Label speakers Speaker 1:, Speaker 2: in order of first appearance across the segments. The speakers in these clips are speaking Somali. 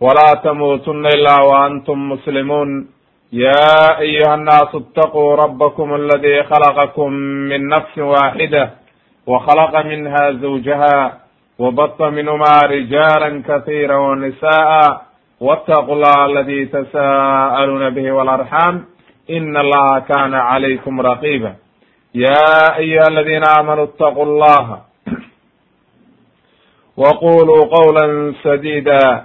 Speaker 1: ولا تموتن إلا وأنتم مسلمون يا أيها الناس اتقوا ربكم الذي خلقكم من نفس واحدة وخلق منها زوجها وبط منهما رجالا كثيرا ونساء واتقوا الله الذي تساءلون به والأرحام إن الله كان عليكم رقيبا يا أيها الذين آمنوا اتقوا الله وقولوا قولا سديدا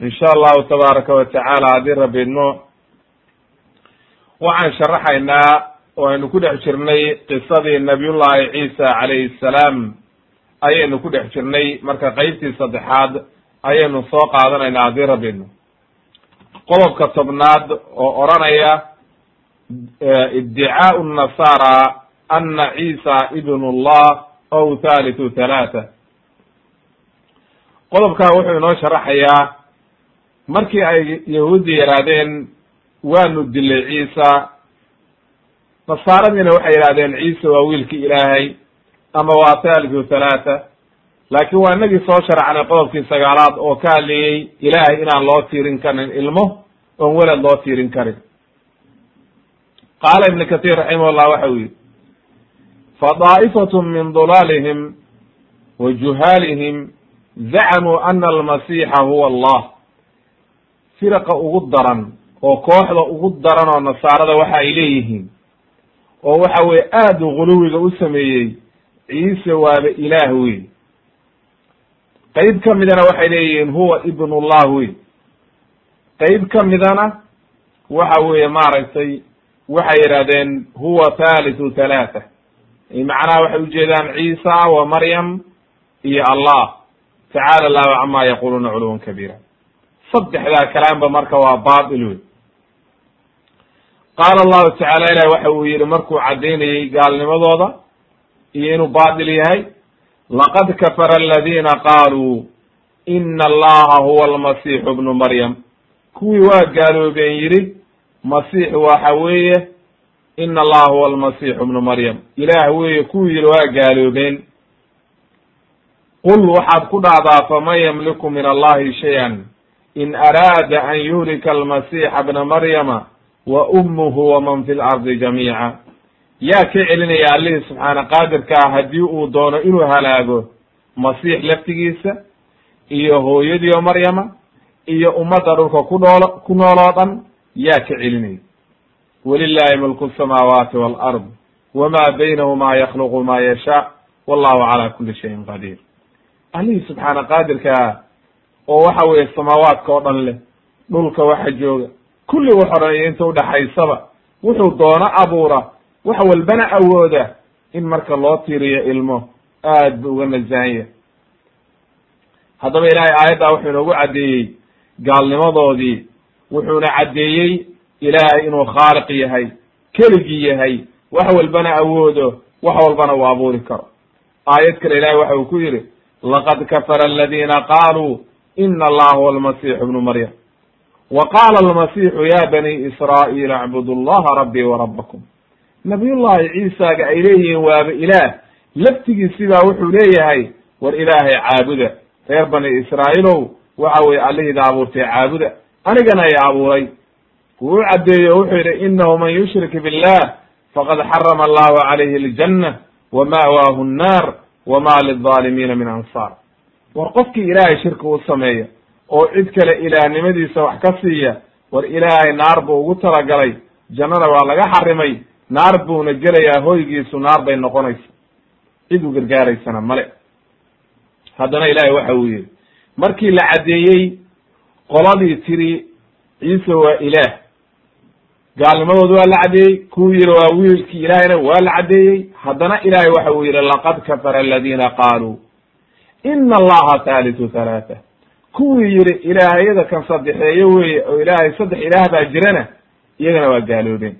Speaker 1: in sha allahu tabaaraka wa tacaala haddii rabbi idmo waxaan sharaxaynaa oo aynu ku dhex jirnay qisadii nabiyullahi ciisa calayhi salaam. Ayaynu ku dhex jirnay marka qeybtii saddexaad ayaynu soo qaadanaynaa haddii rabbi qodobka tobnaad oo odranaya iddicaau nasara ana ciisa ibn llah ow thalithu thalaatha qodobkaa wuxuu inoo sharaxayaa markii ay yahuuddi yidhaahdeen waanu dilay ciisa. Nasaaradiina waxay yidhahdeen ciisa waa wiilkii ilaahay ama waa thalithu thalaatha laakiin waa inagii soo sharacnay qodobkii sagaalaad oo ka hadlayey ilaahay inaan loo tiirin karin ilmo oon welad loo tiirin karin. Qaala ibn kathir raximahullah waxa uu yihi fadaa'ifatun min dulaalihim wa juhaalihim zacmuu ana almasiixa huwa allah firaqa ugu daran oo kooxda ugu daran oo nasaarada waxa ay leeyihiin oo waxa weye aada u guluwiga u sameeyey ciise waaba ilaah wey qeyb ka midana waxay leeyihiin huwa ibnullah wey qeyb ka midana waxa weeye maaragtay waxay yidhahdeen huwa thalithu thalaatha macnaha waxay ujeedaan ciisa wa maryam iyo allah. Tacaala allahu cama yaquluuna culuwan kabiira saddexdaa kalaamba marka waa baatil wey qaala allahu tacala ilahi waxa uu yihi markuu caddaynayey gaalnimadooda iyo inuu baatil yahay laqad kafara aladina qaaluu ina allaha huwa almasiixu bnu maryam. Kuwii waa gaaloobeen yidhi masiix waxa weeye ina allaha huwa almasiixu bnu maryam. Ilaah weeye kuwii yihi waa gaaloobeen. Qul waxaad ku dhahdaa faman yamliku min allahi shay-an in araada an yuhlika almasiixa bna maryama wa ummuhu waman fi lardi jamiica yaa ka celinaya allihii subxaana qaadirkaa haddii uu doono inuu halaago masiix laftigiisa iyo hooyadiio maryama iyo ummadda dhulka ku nool ku nool oo dhan yaa ka celinaya walilahi mulku samaawaati walard wama baynahuma yakhluqu ma yashaa wallahu cala kuli shayin qadiir allihii subxaana qaadirkaa oo waxa weeye samaawaadka oo dhan leh dhulka waxa jooga. Kulli wax o dhan iyo inta udhaxaysaba wuxuu doono abuura wax walbana awooda in marka loo tiiriyo ilmo aad bu uga nasahan yahay. Haddaba ilaahay aayaddaa wuxuu inoogu caddeeyey gaalnimadoodii wuxuuna caddeeyey ilaahay inuu khaaliq yahay keligii yahay wax walbana awoodo wax walbana uu abuuri karo. Aayad kale ilahay waxa uu ku yidhi laqad kafara aladina qaaluu ina allaha huwa almasiixu bnu maryam wa qaala almasiixu ya bani israa'iil acbudu llaha rabbii wa rabbakum nabiyullahi ciisaaga ay leeyihiin waaba ilaah laftigiisibaa wuxuu leeyahay war ilaahay caabuda reer bani israa'iilow waxa weye allihiida abuurtay caabuda anigana ay abuuray wuu caddeeye o wuxuu yidhi inahu man yushrik billah faqad xarama allahu calayhi aljanna wa ma'waahu nnaar wama lilظaalimiina min ansaar war qofkii ilaahay shirki u sameeya oo cid kale ilaahnimadiisa wax ka siiya war ilaahay naar buu ugu talagalay jannana waa laga xarimay naar buuna gelayaa hoygiisu naar bay noqonaysa. Cid u gargaaraysana male haddana ilaahay waxa uu yihi markii la caddeeyey qoladii tiri ciise waa ilaah. Gaalnimadooda waa la caddeeyey kuwuu yihi waa wiilkii ilaahayna waa la caddeeyey haddana ilaahay waxa uu yihi laqad kafara aladiina qaaluu ina allaha thalithu thalaatha kuwii yihi ilaahayada kan saddexeeyo weye oo ilaahay saddex ilaah baa jirana iyagana waa gaaloobeen.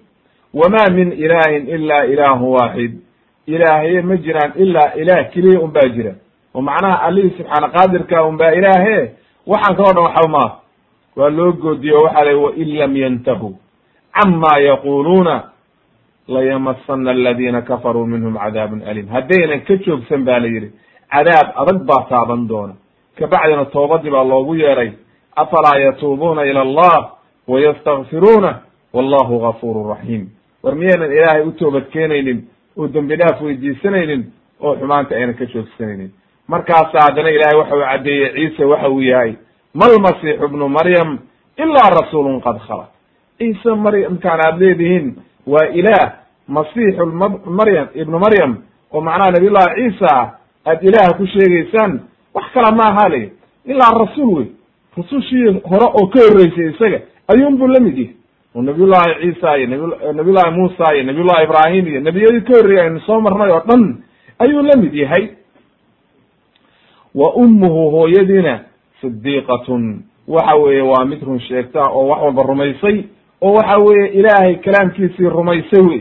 Speaker 1: Wamaa min ilaahin ila ilaahu waaxid ilaahaye ma jiraan ilaa ilaah keliya un baa jira. Oo macnaha allihii subxaana qaadirka un baa ilaahe? Waxaan kaloo dhan waxba maa waa loo goodiye o waxaa la wain lam yantahuu cama yaquluuna layamasana aladiina kafaruu minhum cadaabun alim haddaynan ka joogsan ba la yidhi cadaab adag baa taaban doona. Kabacdina toobadii baa loogu yeeray afalaa yatuubuuna ila allah wayastakfiruuna wallahu gafuru raxiim war miyaynan ilaahay u toobad keenaynin oo dembi dhaaf weydiisanaynin oo xumaanta aynan ka joogsanaynin markaasa haddana ilahay waxa uu caddeeyey ciise waxa uu yahay malmasiixu bnu maryam ilaa rasuulun qad khalat ciise maryamkaan aad leedihiin waa ilaah masiixu maryam ibnu maryam oo macnaha nabiy llahi ciisa aad ilaah ku sheegaysaan wax kala ma aha le ilaa rasuul wey. Rasushii hore oo ka horreysay isaga ayuun buu la mid yahay. Oo nabiyullahi ciisa iyo nabi nabiyullahi muusa iyo nabiyullahi ibrahim iyo nebiyadii ka horreeyay aynu soo marnay oo dhan ayuu la mid yahay. Wa ummuhu hooyadiina sidiiqatun waxa weeye waa mid run sheegta oo wax walba rumaysay oo waxa weeye ilaahay kalaamkiisii rumaysay wey.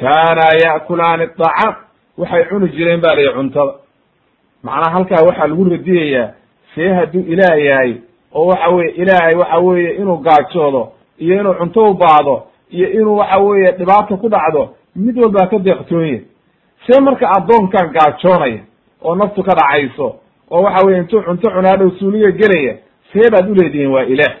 Speaker 1: Kaanaa ya'kulaani dacaam waxay cuni jireen ba layihi cuntada. Macnaha halkaa waxaa lagu radiyayaa see hadduu ilaah yahay oo waxa weye ilaahay waxa weeye inuu gaajoodo iyo inuu cunto u baado iyo inuu waxa weeye dhibaata ku dhacdo mid walbaa ka deeqtoonya see marka addoonkan gaajoonaya oo naftu ka dhacayso oo waxa weye intuu cunto cunaadhow suuliga gelaya see baad uleedihiin waa ilaah.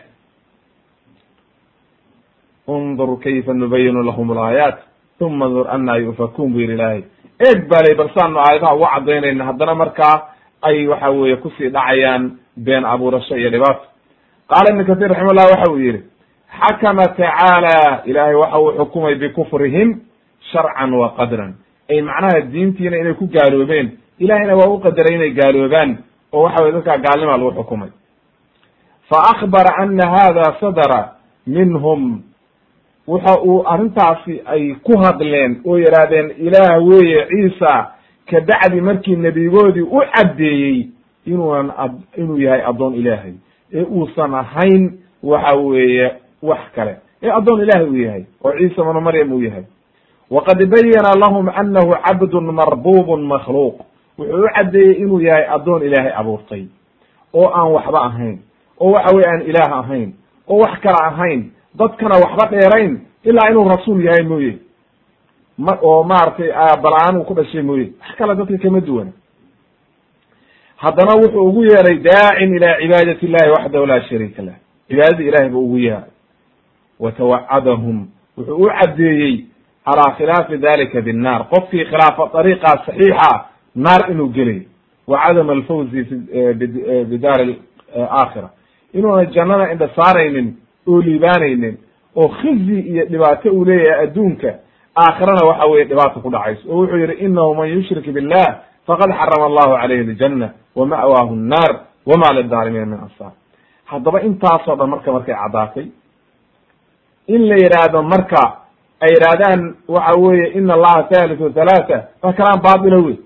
Speaker 1: Undur kayfa nubayinu lahum alaayaat uma ndur anaa yufakuun bu yihi ilaahay eeg baa lay bal saanu aayadaha uga cadaynayna haddana markaa ay waxa weeye ku sii dhacayaan been abuurasho iyo dhibaato. Qaala ibnu katir raxima llah waxa uu yihi xakama tacaala ilaahay waxa uu xukumay bikufrihim sharcan wa qadran. Ay macnaha diintiina inay ku gaaloobeen. Ilahayna waa u qadaray inay gaaloobaan oo waxa weye dadkaa gaalnimaa lagu xukumay. Fa akbara ana hada sadara minhum waxa uu arrintaasi ay ku hadleen oo yidhaahdeen ilaah weeye ciisa kabacdi markii nebigoodii u caddeeyey inuunan inuu yahay addoon ilaahay. Ee uusan ahayn waxa weeye wax kale. Ee addoon ilaahay uu yahay oo ciisa bnu maryam uu yahay. Waqad bayana lahum anahu cabdun marbubun makhluuq. Wuxuu u caddeeyey inuu yahay addoon ilaahay abuurtay oo aan waxba ahayn oo waxa weye aan ilaah ahayn oo wax kala ahayn dadkana waxba dheerayn ilaa inuu rasuul yahay mooye. Ma oo maaragtay bala-aan uu ku dhashay mooye. Wax kale dadka kama duwana haddana wuxuu ugu yeeray daacin ila cibaadati illahi waxdahu laa shariika lah. Cibaadadii ilahay buu ugu yeeray watawacadahum wuxuu u caddeeyey calaa khilaafi dalika binnaar. Qofkii khilaafa dariiqa saxiixa naar inuu gelay. Wa cadama alfawzi bidaari aakhira. Inuuna jannada indha saaraynin oo liibaanaynin oo khizi iyo dhibaato uu leeyahay adduunka aakhirana waxa weye dhibaato ku dhacayso. Oo wuxuu yihi inahu man yushrik billah faqad xarama allahu calayhi aljanna wa ma'waahu nnaar wama lidaalimiina min ansaar. Haddaba intaasoo dhan marka markay caddaatay in la yidhaahdo marka ay yidhahdaan waxa weeye ina allaha thalithu thalaatha waa kalaan baatila wey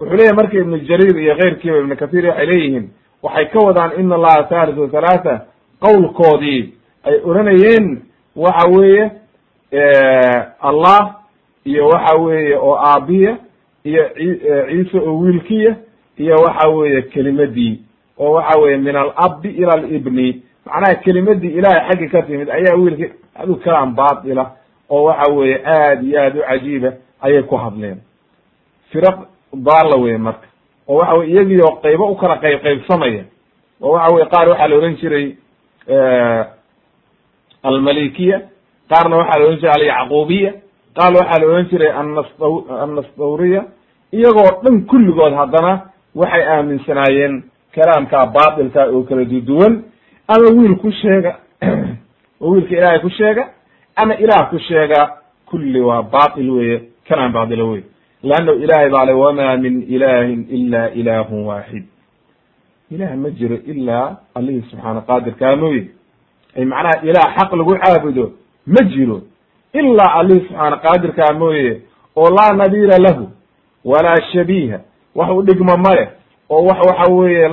Speaker 1: wuxuu leeyahy marka ibnu jariir iyo keyrkiiba ibnu kathir waxay leeyihiin waxay ka wadaan ina allaha thalithu thalaatha qowlkoodii ay oranayeen waxa weeye allah iyo waxa weeye oo aabiya iyo ciise oo wiilkiya iyo waxa weeye kelimadii oo waxa weye min alabi ila alibni macnaha kelimadii ilahay xaggi ka timid ayaa wiilki adu kalaan baatila oo waxa weeye aad iyo aad u cajiiba ayay ku hadleen. Firaq daalla weye marka oo waxa weye iyagii oo qaybo u kala qayb qaybsamaya oo waxa weye qaar waxaa la ohan jiray almalikiya qaarna waxaa la ohan jiray alyacqubiya qaar waxaa la ohan jiray annastaw annastawriya iyagoo dhan kulligood haddana waxay aaminsanaayeen kalaamkaa baatilka oo kala duduwan ama wiil ku sheega oo wiilka ilaahay ku sheega ama ilaah ku sheega kulli waa batil weeye kanaan baatilo wey leanna ilaahay baa le wamaa min ilahin ila ilaahun waaxid ilaah ma jiro ilaa allihii subxaana qaadirkaa mooye. ay macnaha ilaah xaq lagu caabudo ma jiro ilaa allihii subxaana qaadirkaa mooye oo laa nadiira lahu walaa shabiiha wax u dhigma male oo wax waxa weeye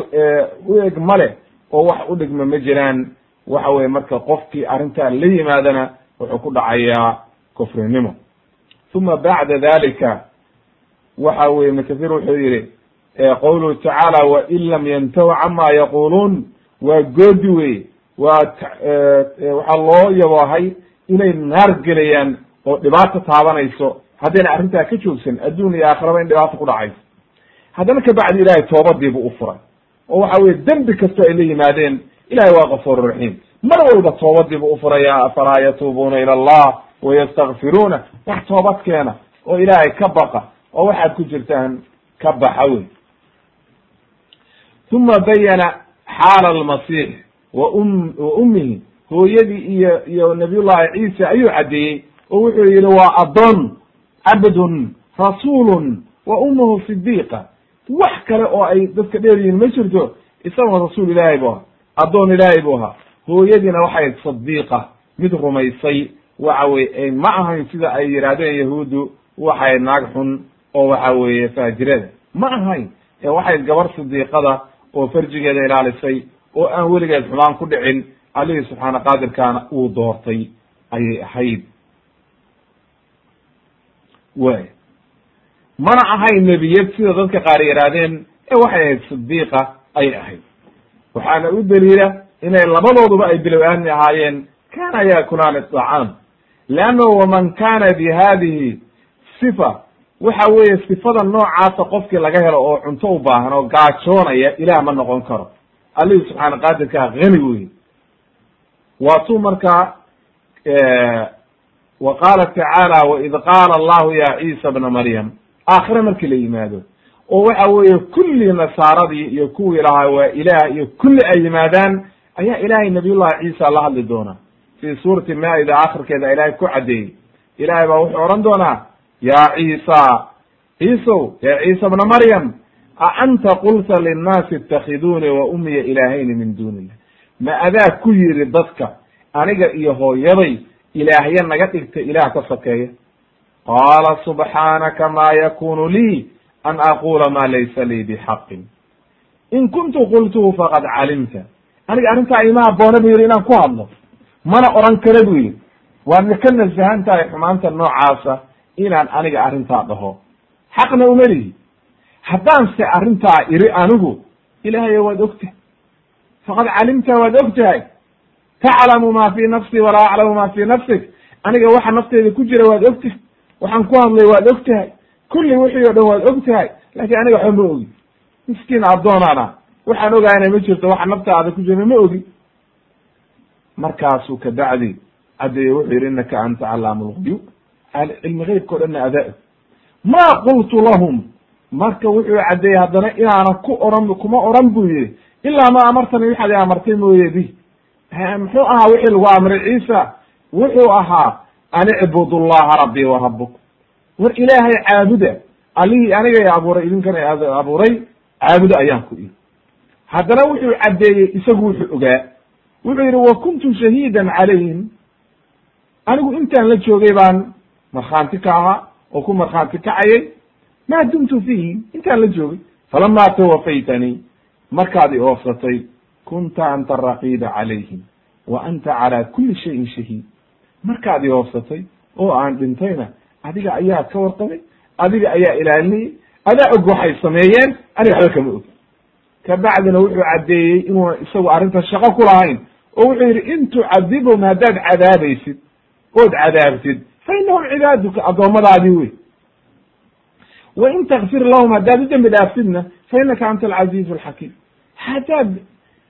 Speaker 1: u eg male oo wax u dhigma ma jiraan. Waxa weye marka qofkii arrintaa la yimaadana wuxuu ku dhacayaa kufrinimo. Uma bacda dalika waxa weye ibn kathir wuxuu yihi qowluhu tacaala wain lam yantahu cama yaquluun waa goodi wey waa waxaa loo yaboohay inay naar gelayaan oo dhibaato taabanayso. Haddayna arrintaa ka joogsan adduun iyo aakhiraba in dhibaato ku dhacayso. Haddana kabacdi ilahay toobadiibu u furay. Oo waxa weye dembi kastoo ay la yimaadeen ilahay waa kafuur raxiim mar walba toobadiibu u furaya afalaa yatuubuuna ila allah wayastakfiruuna wax toobad keena oo ilaahay ka baqa oo waxaad ku jirtaan ka baxa wey uma bayana xaala almasiix wa um ummihi hooyadii iyo iyo nabiyullahi ciisa ayuu caddeeyey oo wuxuu yihi waa addoon cabdun rasuulun wa ummuhu sidiiqa wax kale oo ay dadka dheer yihiin ma jirto isagoo rasuul ilaahay bu ahaa addoon ilaahay buu ahaa. Hooyadiina waxay sadiiqa mid rumaysay waxa weye ma ahayn sida ay yidhaahdeen yahuuddu waxay naag xun oo waxa weeye faajirada. Ma ahayn ee waxay gabar sidiiqada oo farjigeeda ilaalisay oo aan weligeed xumaan ku dhicin allihii subxaana qaadirkaana uu doortay ayay ahayd. Way. Mana ahayn nebiyad sida dadka qaar yidhaahdeen ee waxay ahayd sidiiqa ayay ahayd. Waxaana u daliila inay labadooduba ay bilow-aani ahaayeen kana yaakulaani acaam leannahu waman kana bi hadihi sifa waxa weeye sifada noocaasa qofkii laga helo oo cunto u baahan oo gaajoonaya ilaah ma noqon karo allihii subxaana qaadirkaa hani wey waatuu markaa wa qaala tacaala waid qaala allahu ya ciisa bna maryam aakhire markii la yimaado oo waxa weeye kulli nasaaradii iyo kuwii lahaa waa ilaah iyo kulli ay yimaadaan ayaa ilaahay nabiyullahi ciisa la hadli doonaa fii suurati maa-ida akhirkeeda ilaahay ku caddeeyey. Ilahay baa wuxuu odhan doonaa ya ciisa ciisow ya ciisa bna maryam a anta qulta linnaasi itakhiduuni wa umiya ilaahayni min duuni illah ma adaa ku yidhi dadka aniga iyo hooyaday ilaahya naga dhigta ilaah ka sokeeya? Qaala subxaanaka ma yakunu lii an aqula ma laysa lii bixaqin. In kuntu qultuhu faqad calimta. Aniga arrintaa ima aboona bu yidhi inaan ku hadlo. Mana oran kara bu yidhi. Waadna ka nasahan tahay xumaanta noocaasa inaan aniga arrintaa dhaho. Xaqna uma lihi haddaan se arrintaa iri anigu ilaahayo waad ogtahay. Faqad calimta waad og tahay taclamu ma fi nafsi walaa aclamu ma fi nafsik. Aniga waxa nafteyda ku jira waad og tahay waxaan ku hadlay waad og tahay kulli wixii o dhan waad og tahay laakiin aniga waxba ma ogi. Miskiin addoonana waxaan ogaana ma jirto waxa naftaada ku jira ma ogi. Markaasuu kabacdi caddeeye wuxuu yidhi innaka anta callaamu lguyub cilmi geybka o dhanna adaa ma qultu lahum marka wuxuu caddeeyey haddana inaana ku oran kuma oran buu yihi ilaa ma amartani waxaad i amartay mooye bi. Muxuu ahaa wixii lagu amray ciisa? Wuxuu ahaa an icbudu llaha rabbii wa rabbuk war ilaahay caabuda allihii anigay abuuray idinkana abuuray caabudo ayaan ku iri haddana wuxuu caddeeyey isagu wuxuu ogaa. Wuxuu yidhi wa kuntu shahiidan calayhim. Anigu intaan la joogay baan markhaanti ka ahaa oo ku markhaanti kacayay maa dumtu fiihi intaan la joogay falama tawafaytanii markaad i oofsatay kunta anta araqiiba calayhim wa anta calaa kuli shayin shahiid markaad i oofsatay oo aan dhintayna adiga ayaa ka warqabay adiga ayaa ilaalinayay adaa og waxay sameeyeen aniga waxba kama og kabacdina wuxuu caddeeyey inuuna isagu arrinta shaqo ku lahayn oo wuxuu yidhi in tucadibhum haddaad cadaabaysid ood cadaabtid fa inahum cibaaduka addoommadaadii wey wa in takfir lahum haddaad u dembi dhaaftidna fa inaka anta alcaziizu alxakiim haddaad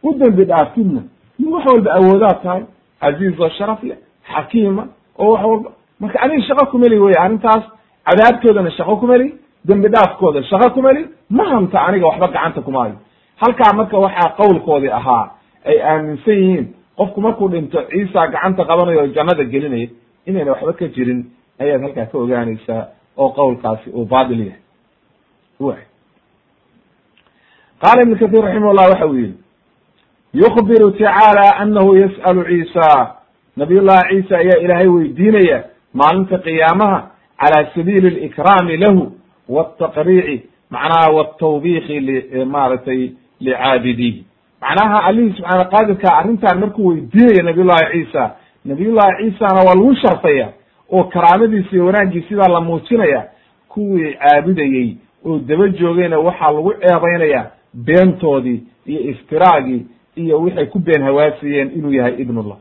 Speaker 1: u dembi dhaaftidna min wax walba awoodaad tahay caziiz oo sharaf leh xakiima oo wax walba marka aniga shaqo kumeli wey arrintaas cadaabtoodana shaqo kumeli dembi dhaafkooda shaqo kumeli ma hanta aniga waxba gacanta kumaayo halkaa marka waxaa qowlkoodii ahaa ay aaminsan yihiin qofku markuu dhinto ciisa gacanta qabanayo oo jannada gelinaya inayna waxba ka jirin ayaad halkaa ka ogaanaysaa oo qowlkaasi uu baatil yahay. Qaala ibnu kahiir raximah llah waxa uu yihi yukbiru tacaala anahu yas'alu ciisa. Nabiy llahi ciisa ayaa ilaahay weydiinaya maalinta qiyaamaha cala sabiili likraami lahu wtaqriici macnaha wtawbiiki maaragtay licaabidihi macnaha allihii subxaana qaadirka arrintan markuu weydiinaya nabiy llahi ciisa nabiy llahi ciisana waa lagu sharfaya oo karaamadiisa iyo wanaaggiisi baa la muujinaya kuwii caabudayey oo daba joogayna waxaa lagu ceebaynaya beentoodii iyo iftiraagii iyo waxay ku been hawaasiyeen inuu yahay ibnullah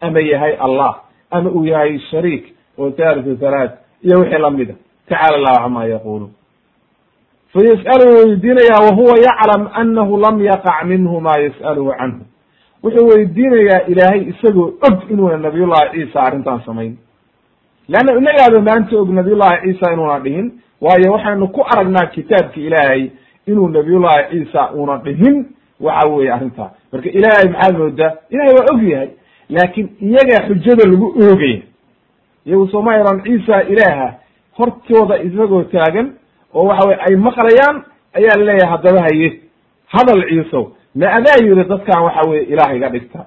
Speaker 1: ama yahay allah ama uu yahay shariik oo thalithu thalath iyo wixii lamida tacala allahu cama yaquluun fayas'alu weydiinaya wahuwa yaclam anahu lam yaqac minhu ma yas'aluhu canhu. Wuxuu weydiinayaa ilaahay isagoo og inuuna nabiyullahi ciisa arrintan samayn leanna inagaaba maanta og nabiyullahi ciisa inuuna dhihin waayo waxaynu ku aragnaa kitaabki ilaahay inuu nabiyullahi ciisa una dhihin. Waxa weye arrintaa marka ilaahay maxaad moodaa? Ilahay waa og yahay laakin iyagaa xujada lagu oogaya iyagu sooma eran ciisa ilaaha hortooda isagoo taagan oo waxa weye ay maqlayaan ayaa la leeyahay haddaba haye. Hadal ciisow ma adaa yiri dadkan waxa weye ilaah dhigta.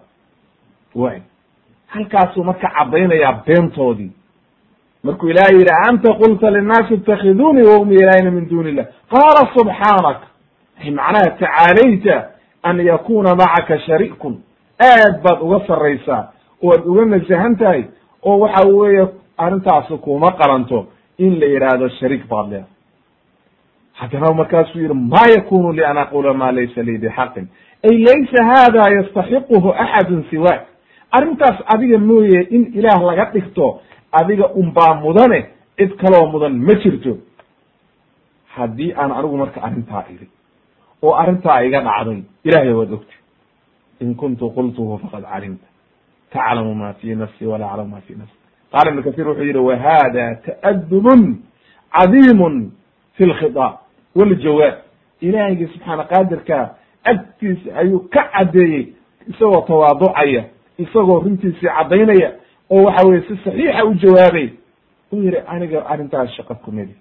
Speaker 1: Way halkaasuu marka caddaynayaa beentoodii markuu ilahay yidhi anta qulta linnaasi itakidunii wahum ilaahina min duni illah qaala subxaanak macnaha tacaalayta an yakuna macaka sharikun aad baad uga sarraysaa oad uga nasahan tahay oo waxa weeye arrintaasi kuma qalanto in la yidhaahdo shariik baad leedahay. Haddana markaasuu yihi ma yakunu li an aqula ma laysa lii bixaqin. Ay laysa hada yastaxiquhu axadun siwaak. Arrintaas adiga mooye in ilaah laga dhigto adiga unbaa mudane cid kaloo mudan ma jirto. Haddii aan anigu marka arrintaa iri oo arrintaa iga dhacday ilahay waad ogta in kuntu qultuhu faqad calimta. Taclamu ma fi nafsi wala aclamu ma fi nafsi. Qaala ibnu kahiir wuxuu yihi wahada ta'adubun cadiimun fi lkhitaab waljawaab ilaahaygi subxaana qaadirka agtiisa ayuu ka caddeeyey isagoo tawaaducaya isagoo runtiisii caddaynaya oo waxa weye si saxiixa u jawaabay. Uu yihi aniga arrintaas shaqa kumidi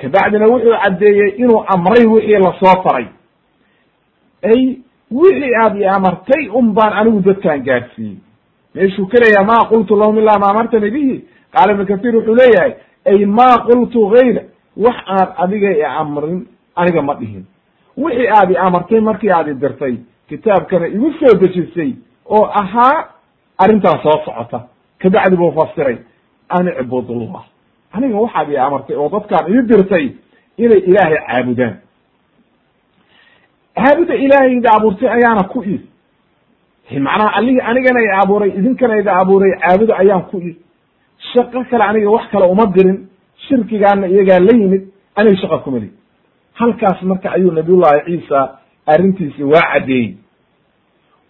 Speaker 1: kabacdina wuxuu caddeeyey inuu amray wixii la soo faray. Ay wixii aad i amartay un baan anigu dadkaan gaadhsiiyey. Meeshuu ka leeyahay ma qultu lahum ilaa ma amartani bihi qaala ibnu kahiir wuxuu leeyahay ay ma qultu gayra wax aan adiga i amrin aniga ma dhihin. Wixii aad i amartay markii aad i dirtay kitaabkana igu soo dejisay oo ahaa arrintaas soo socota kabacdi buu fasiray an icbudullah aniga waxaad i amartay oo dadkaan ii dirtay inay ilaahay caabudaan. Caabuda ilaahay ida abuurtay ayaana ku id macnaha allihii anigana i abuuray idinkana ida abuuray caabuda ayaan ku id shaqo kale aniga wax kale uma dirin shirkigaana iyagaa la yimid aniga shaqa kumali halkaas marka ayuu nabiyullahi ciisa arrintiisi waa caddeeyey.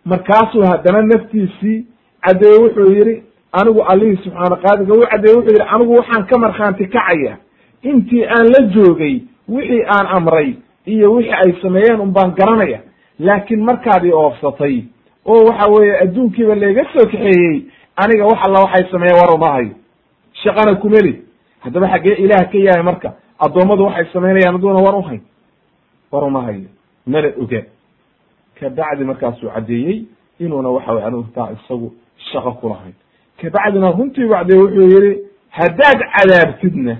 Speaker 1: Markaasuu haddana naftiisii caddeeye wuxuu yihi anigu allihii subxaana qaadirka u caddeeye wuxuu yihi anigu waxaan ka markhaanti kacaya intii aan la joogay wixii aan amray iyo wixii ay sameeyeen un baan garanaya laakiin markaad i oofsatay oo waxa weeye adduunkiiba layga soo kaxeeyey aniga wax alla waxay sameeyeen war hayo shaqana kumeli haddaba xaggee ilaah ka yahay marka addoommadu waxay samaynayaan aduuna war uhayn war uma hayo mana oga kabacdi markaasuu caddeeyey inuuna waxa weye anigu taa isagu shaqo kulahayn kabacdina runtii bacdee wuxuu yihi haddaad cadaabtidna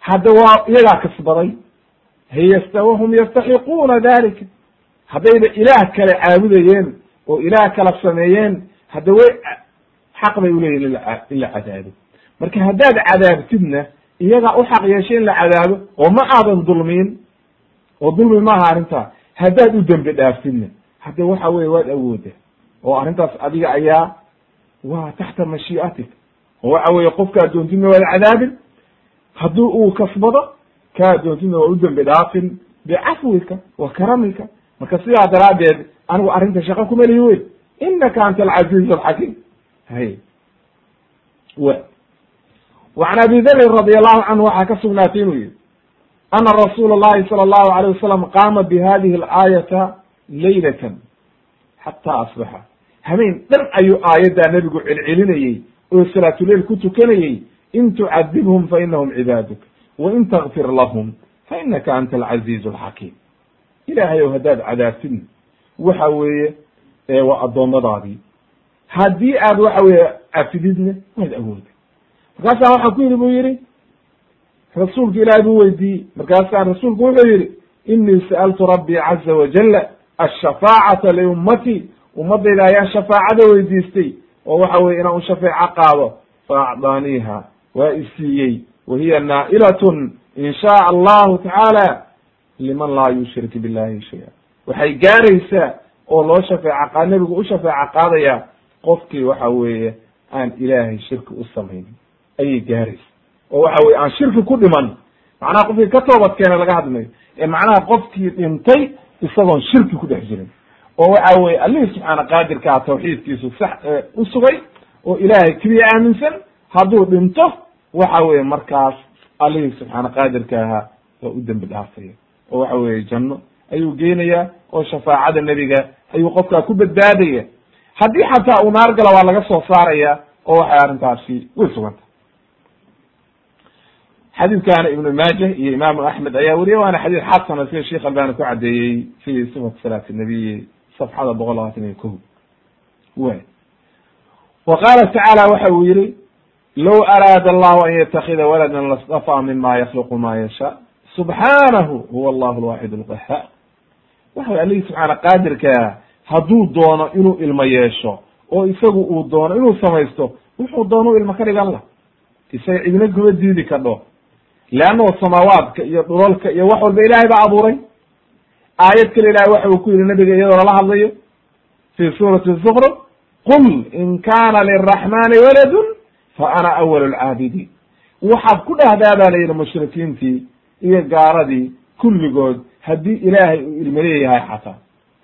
Speaker 1: hadda waa iyagaa kasbaday hiyasta wahum yastaxiquuna dalika haddayba ilaah kale caabudayeen oo ilaah kala sameeyeen hadda way xaq bay uleeyihin in la cadaabo marka haddaad cadaabtidna iyagaa u xaq yeeshay in la cadaabo oo ma aadan dulmiin oo dulmi maaha arrintaa haddaad u dembi dhaaftidna hadda waxa weye waad awooda. Oo arrintaas adiga ayaa waa taxta mashiiatik. Oo waxa weeye qofkaa doontina waa la cadaabin haddii uu kasbado kaa doontina waa u dembi dhaafin. Bicafwika wa karamika. Marka sidaa daraaddeed anigu arrinta shaqo kuma lihi wey inaka anta alcaziiz alxakiim hay. W wacan abi dherin radi allahu canhu waxaa ka sugnaatay inuu yihi ana rasuula اllahi salى allahu alayh wasalam qaama bi alaayata laylatan xata asbaxa habeen dhan ayuu aayaddaa nebigu celcelinayey oo salaatuleil ku tukanayey in tucadibhum fa inahum cibaaduk wa in takfir lahum fa inaka anta alcaziizu alxakiim ilaahay ow haddaad cadaabtidna waxa weeye waa addoommadaadii haddii aad waxa weeye cafididna waad awooda markaasaa waxaan ku yidhi bu yidhi rasuulka ilaahay buu weydiiyey. Markaasaa rasuulku wuxuu yidhi inii sa'altu rabbii caza wajala ashafaacata liummatii ummadayda ayaa shafaacada weydiistay oo waxa weye inaan u shafeeco qaado fa acdaaniiha waa isiiyey wa hiya naa'ilatun in shaaa allahu tacaala liman laa yushrik billahi shaya. Waxay gaaraysaa oo loo shafeeca qa nebigu u shafeeca qaadaya qofkii waxa weeye aan ilaahay shirki u samaynin. Ayay gaaraysa oo waxa weye aan shirki ku dhiman. Macnaha qofkii ka toobad keena laga hadlayo ee macnaha qofkii dhintay isagoon shirki ku dhex jirin oo waxa weye allihii subxaana qaadirkaa tawxiidkiisu sax u sugay oo ilaahay keliya aaminsan hadduu dhinto waxa weye markaas allihii subxaana qaadirka ahaa waa u dembi dhaafaya oo waxa weye janno ayuu geynayaa oo shafaacada nebiga ayuu qofkaa ku badbaadaya. Haddii xataa uu naar gala waa laga soo saaraya oo waxay arrintaasi way suganta. Xadiidkana ibnu maajah iyo imaamu axmed ayaa weriye waana xadiid xasana sida sheekh albani ku caddeeyey fi sifat salaati nabiyi safxada boqol labaatan iyo ko way wa qaala tacaala waxa uu yihi low araada allahu an yatakida waladan lastafaa mima yakhluqu ma yashaa subxaanahu huwa allahu alwaxid alqahaar waxa alihi subxaana qaadirkaa hadduu doono inuu ilmo yeesho oo isagu uu doono inuu samaysto wuxuu doono ilmo ka dhigan lah isaga cidina kuma diidi kadho leannao samaawaadka iyo dhulalka iyo wax walba ilaahay baa abuuray aayad kale ilahay waxa uu ku yihi nabiga iyadoo lala hadlayo fi suurati zukruf qul in kana liraxmani waladun fa ana awal lcaabidiin waxaad ku dhahdaa baa la yidhi mushrikiintii iyo gaaladii kulligood haddii ilaahay uu ilmo leeyahay xataa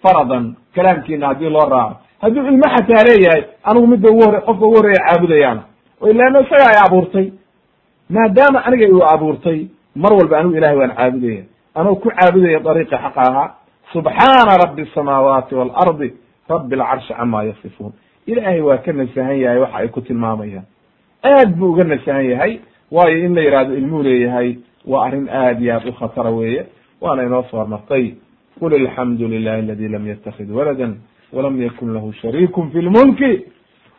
Speaker 1: faradan kalaamkiina haddii loo raaco. Hadduu ilmo xataa leeyahay anigu midda ugu hore qofka ugu horreeya caabudayaan oo ilaano isaga ay abuurtay. Maadaama aniga uu abuurtay mar walba anigu ilahay waan caabudaya anoo ku caabudaya dariiqi xaqa ahaa subxaana rabbi asamaawaati waalardi rabbi alcarshi camaa yasifuun ilaahay waa ka nasahan yahay waxa ay ku tilmaamayaan aad buu uga nasahan yahay waayo in la yihahdo ilmuu leeyahay waa arrin aad iyo aad u khatara weeye waana inoo soo hormartay qul alxamdu lilahi aladi lam yatakid walada walam yakun lahu shariiku fi lmulki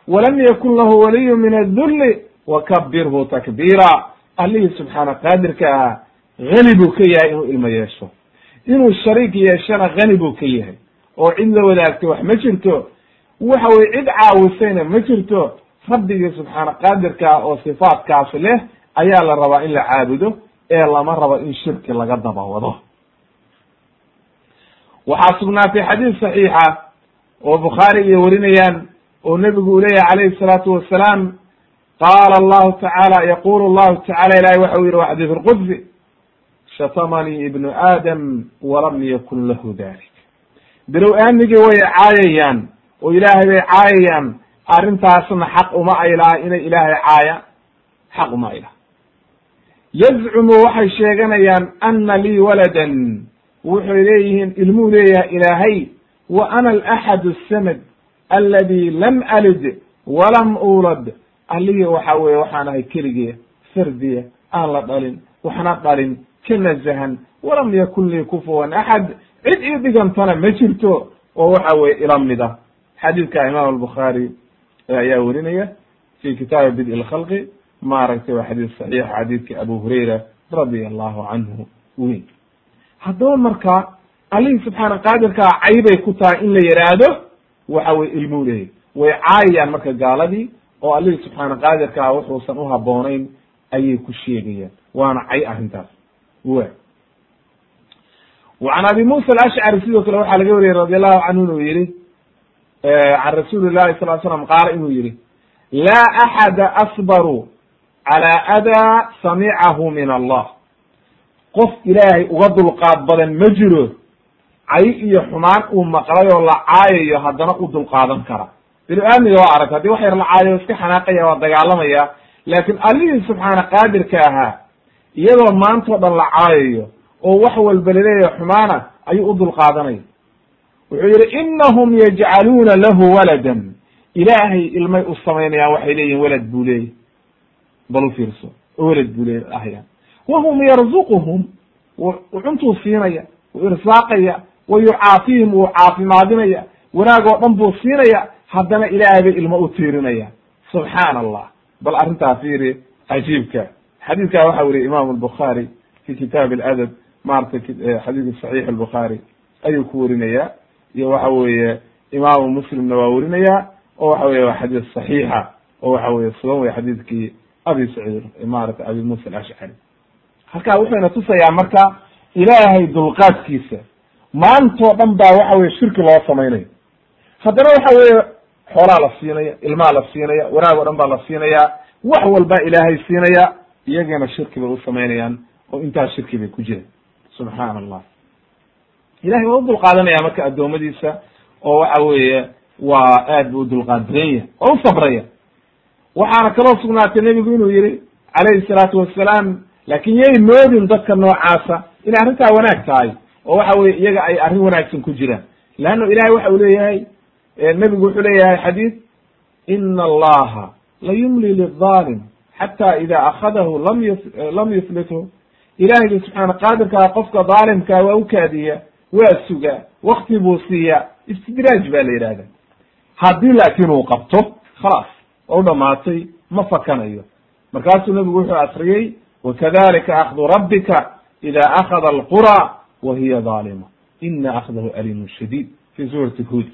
Speaker 1: walam yakun lahu waliyu min adulli wakabirhu takbiira allihii subxaana qaadirka ahaa hani buu ka yahay inuu ilmo yeesho. Inuu shariik yeeshana hani buu ka yahay. Oo cid la wadaagto wax ma jirto. Waxa weye cid caawisayna ma jirto. Rabbigii subxaana qaadirka ah oo sifaatkaasi leh ayaa la rabaa in la caabudo ee lama rabo in shirki laga daba wado waxaa sugnaatay xadiis saxiixa oo bukhaari iyo werinayaan oo nebigu uu leeyahay calayhi salaatu wasalaam qaala allahu tacaala yaqulu llahu tacala ilahi waxa u yihi wa xadiis lqudsi shatamanii ibnu aadam walam yakun lahu dalik bilow aamigii way caayayaan oo ilaahay bay caayayaan arrintaasna xaq uma ay laha inay ilaahay caayaan xaq uma ay laha yazcumu waxay sheeganayaan ana lii waladan. Waxay leeyihiin ilmuu leeyahay ilaahay wa ana alaxad asamad aladi lam alid walam ulad allihii waxa weye waxaan ahay keligiya fardiya aan la dhalin waxna dhalin ka nazahan walam yakun lii kufuwan axad cid ii dhigantana ma jirto oo waxa weye ila mid ah. Xadiidka imaam albukhaari ayaa werinaya fi kitaabi bid lkhalqi maaragtay waa xadiis saxiix xadiidki abu hurayra radia allahu canhu weyn. Haddaba marka allihii subxaana qaadirkaa caybay ku tahay in la yidhaahdo waxa weye ilmuu leeyahy way caayayaan marka gaaladii oo allihii subxaana qaadirkaa wuxuusan u haboonayn ayay ku sheegayaan. Waana cay arrintaas can abi musa alashcari sidoo kale waxaa laga wariyey radi allahu canhu inuu yihi can rasuuli llahi sal slam qaala inuu yihi laa axada asbaru calaa adaa samicahu min allah. Qof ilaahay uga dulqaad badan ma jiro cay iyo xumaan uu maqlay oo la caayayo haddana u dulqaadan kara. Binu aadmiga waa arag haddii wax yar la caayo iska xanaaqaya waa dagaalamaya laakiin allihii subxaana qaadirka ahaa iyadoo maantao dhan la caayayo oo wax walba la leeyahay xumaana ayuu u dulqaadanaya wuxuu yihi inahum yajcaluuna lahu waladan. Ilaahay ilmay u samaynayaan waxay leeyihiin welad buu leeyahy bal u fiirso welad buu leey ahya wahum yarzuquhum cuntuu siinaya u irsaaqaya wa yucaafihim wuu caafimaadinaya. Wanaag oo dhan buu siinaya haddana ilaahay bay ilmo u tiirinaya. Subxaan allah bal arrintaa fiiri cajiibka xadiidkaa waxa weriye imam albukhaari fi kitaab aladab maratay xadiidka saxiix albukhaari ayuu ku werinaya iyo waxa weeye imaamu muslimna waa werinaya oo waxa weye waa xadiis saxiixa oo waxa weye sugan wey xadiidkii abi saciid maarata abi musa alashcari halkaa wuxuyna tusayaa marka ilaahay dulqaadkiisa maantoo dhan baa waxa weye shirki loo samaynayo. Haddana waxa weeye xoolaa la siinaya ilmaa la siinaya wanaag o dhan baa la siinaya wax walbaa ilaahay siinaya iyagana shirki bay u samaynayaan oo intaas shirki bay ku jiraan subxaan allah ilahay waa u dulqaadanaya marka addoommadiisa oo waxa weeye waa aad bu u dulqaadiranya oo u sabraya waxaana kaloo sugnaatay nebigu inuu yihi calayhi salaatu wassalaam laakin yay moodin dadka noocaasa inay arrintaa wanaag tahay oo waxa weye iyaga ay arrin wanaagsan ku jiraan. Leanna ilahay waxa uu leeyahay nebigu wuxuu leeyahay xadiid ina allaha la yumli xata ida akadahu lam lam yuflithu ilahayga subxaana qaadirkaa qofka dhaalimkaa waa u kaadiya waa sugaa wakti buu siiya istidraaj ba la yidhahda haddii laakin uu qabto khalaas oo u dhamaatay ma fakanayo. Markaasuu nebigu wuxuu akriyey wakadalika akdu rabbika ida akada alqura wa hiya dhaalima ina akdahu alimun shadiid. Fi suurati hud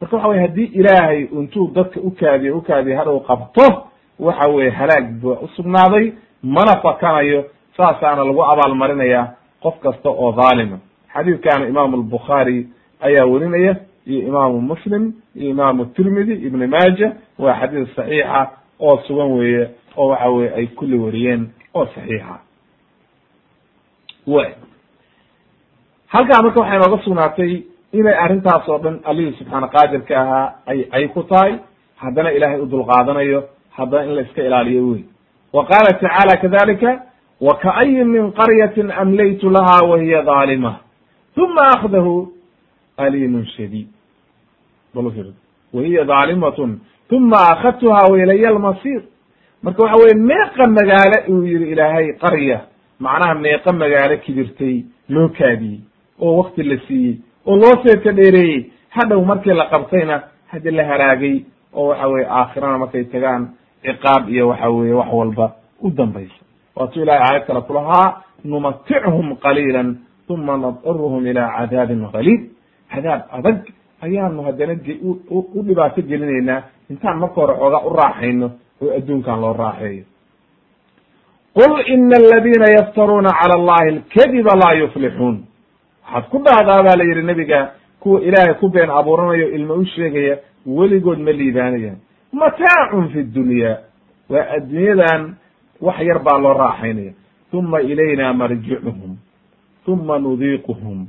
Speaker 1: marka waxa weye haddii ilaahay intuu dadka ukaadiyo ukaadiyo hadhow qabto waxa weye halaag baa usugnaaday mana fakanayo saasaana lagu abaalmarinaya qof kasta oo dhaalima xadiidkaana imaamu albukhaari ayaa werinaya iyo imaamu muslim iyo imaamu tirmidi ibn maaja waa xadiis saxiixa oo sugan weeye oo waxa weye ay kulli wariyeen oo saxiixa. Way. Halkaa marka waxay nooga sugnaatay inay arrintaas oo dhan allihii subxaana qaadirka ahaa ay ay ku tahay haddana ilaahay u dulqaadanayo haddana in la iska ilaaliyo wey wa qaala tacaala kadalika wa kaayin min qaryatin amlaytu laha wa hiya dhaalima uma akdahu alimun shadiid. Balfir wa hiya dhaalimatun uma akadtuha wailaya almasir marka waxa weye meeqa magaalo uu yihi ilaahay qarya. Macnaha meeqa magaalo kibirtay loo kaadiyey oo wakti la siiyey oo loo seedka dheereeyey. Hadhow markii la qabtayna haddi la haraagay oo waxa weye aakhirana markay tagaan ciqaab iyo waxa weye wax walba u dambaysa. Waatuu ilahay aayad kale kulahaa numatichum qaliila uma nadruhum ila cadaabin galiid cadaab adag ayaanu haddana u dhibaato gelinaynaa intaan marka hore xoogaa u raaxayno oo adduunkan loo raaxeeyo. Qul ina aladina yaftaruuna cala allahi alkadiba laa yuflixuun waxaad ku dhahdaa baa la yidhi nebiga kuwa ilaahay ku been abuuranayo ilmo u sheegaya weligood ma liibaanayaan mataacun fi dunya. Waa adduunyadan wax yar baa loo raaxaynaya. Uma ilayna marjicuhum uma nudiiquhum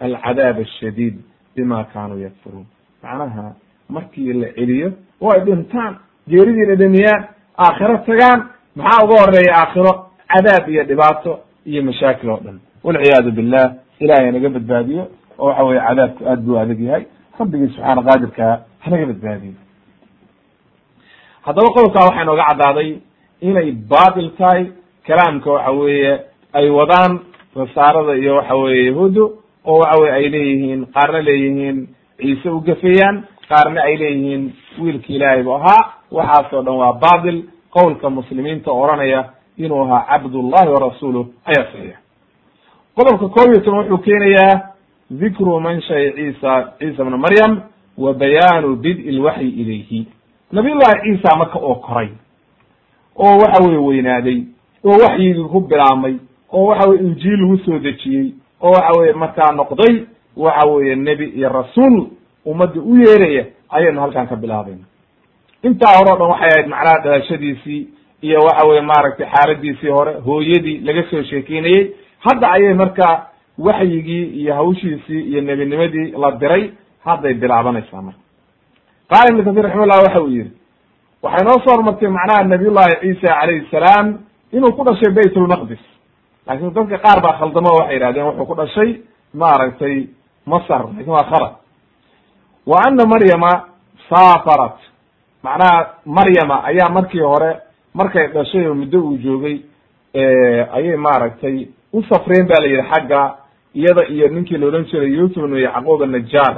Speaker 1: alcadaab ashadiid bima kaanuu yakfuruun. Macnaha markii la celiyo oo ay dhintaan. Geeridii dhadhamiyaan aakhiro tagaan. Maxaa uga horreeya aakhiro? Cadaab iyo dhibaato iyo mashaakil oo dhan. Walciyaadu billah ilahay hanaga badbaadiyo. Oo waxa weye cadaabku aad buu adag yahay. Rabbigii subxaana qaadirkaa hanaga badbaadiyo haddaba qodobkaa waxaa inooga caddaaday inay baatil tahay kalaamka waxa weeye ay wadaan nasaarada iyo waxa weye yahuuddu oo waxa weye ay leeyihiin qaarna leeyihiin ciise u gafeeyaan qaarna ay leeyihiin wiilki ilaahay bu ahaa. Waxaasoo dhan waa baatil. Qowlka muslimiinta oranaya inuu ahaa cabdullahi warasuuluh ayaa saxiix qodobka koob iyo toban wuxuu keenayaa dikru man shay ciisa ciisa bna maryam wa bayaanu bid lwaxyi ilayhi nabiyullahi ciisa marka oo koray oo waxa weye weynaaday oo waxyigii ku bilaabmay oo waxa weye injiil lagu soo dejiyey oo waxa weye markaa noqday waxa weye nebi iyo rasuul ummadda u yeeraya ayaynu halkan ka bilaabayna intaa hore o dhan waxay ahayd macnaha dhalashadiisii iyo waxa weye maaragtay xaaladiisii hore hooyadii laga soo sheekeynayey. Hadda ayay marka waxyigii iyo hawshiisii iyo nebinimadii la diray hadday bilaabanaysaa marka qaala ibnu kathir raximahullah waxa uu yihi waxay noo soo hormartay macnaha nabiyullahi ciisa calayhi salaam inuu ku dhashay bayt lmaqdis laakiin dadka qaar baa khaldamo waxay yihahdeen wuxuu ku dhashay maaragtay masar laakiin waa khalad. Wa ana maryama saafarat. Macnaha maryama ayaa markii hore markay dhashay oo muddo uu joogay ayay maaragtay u safreen ba la yidhi xagga iyada iyo ninkii la odhan jiray yusuf ibnu yacquub annajaar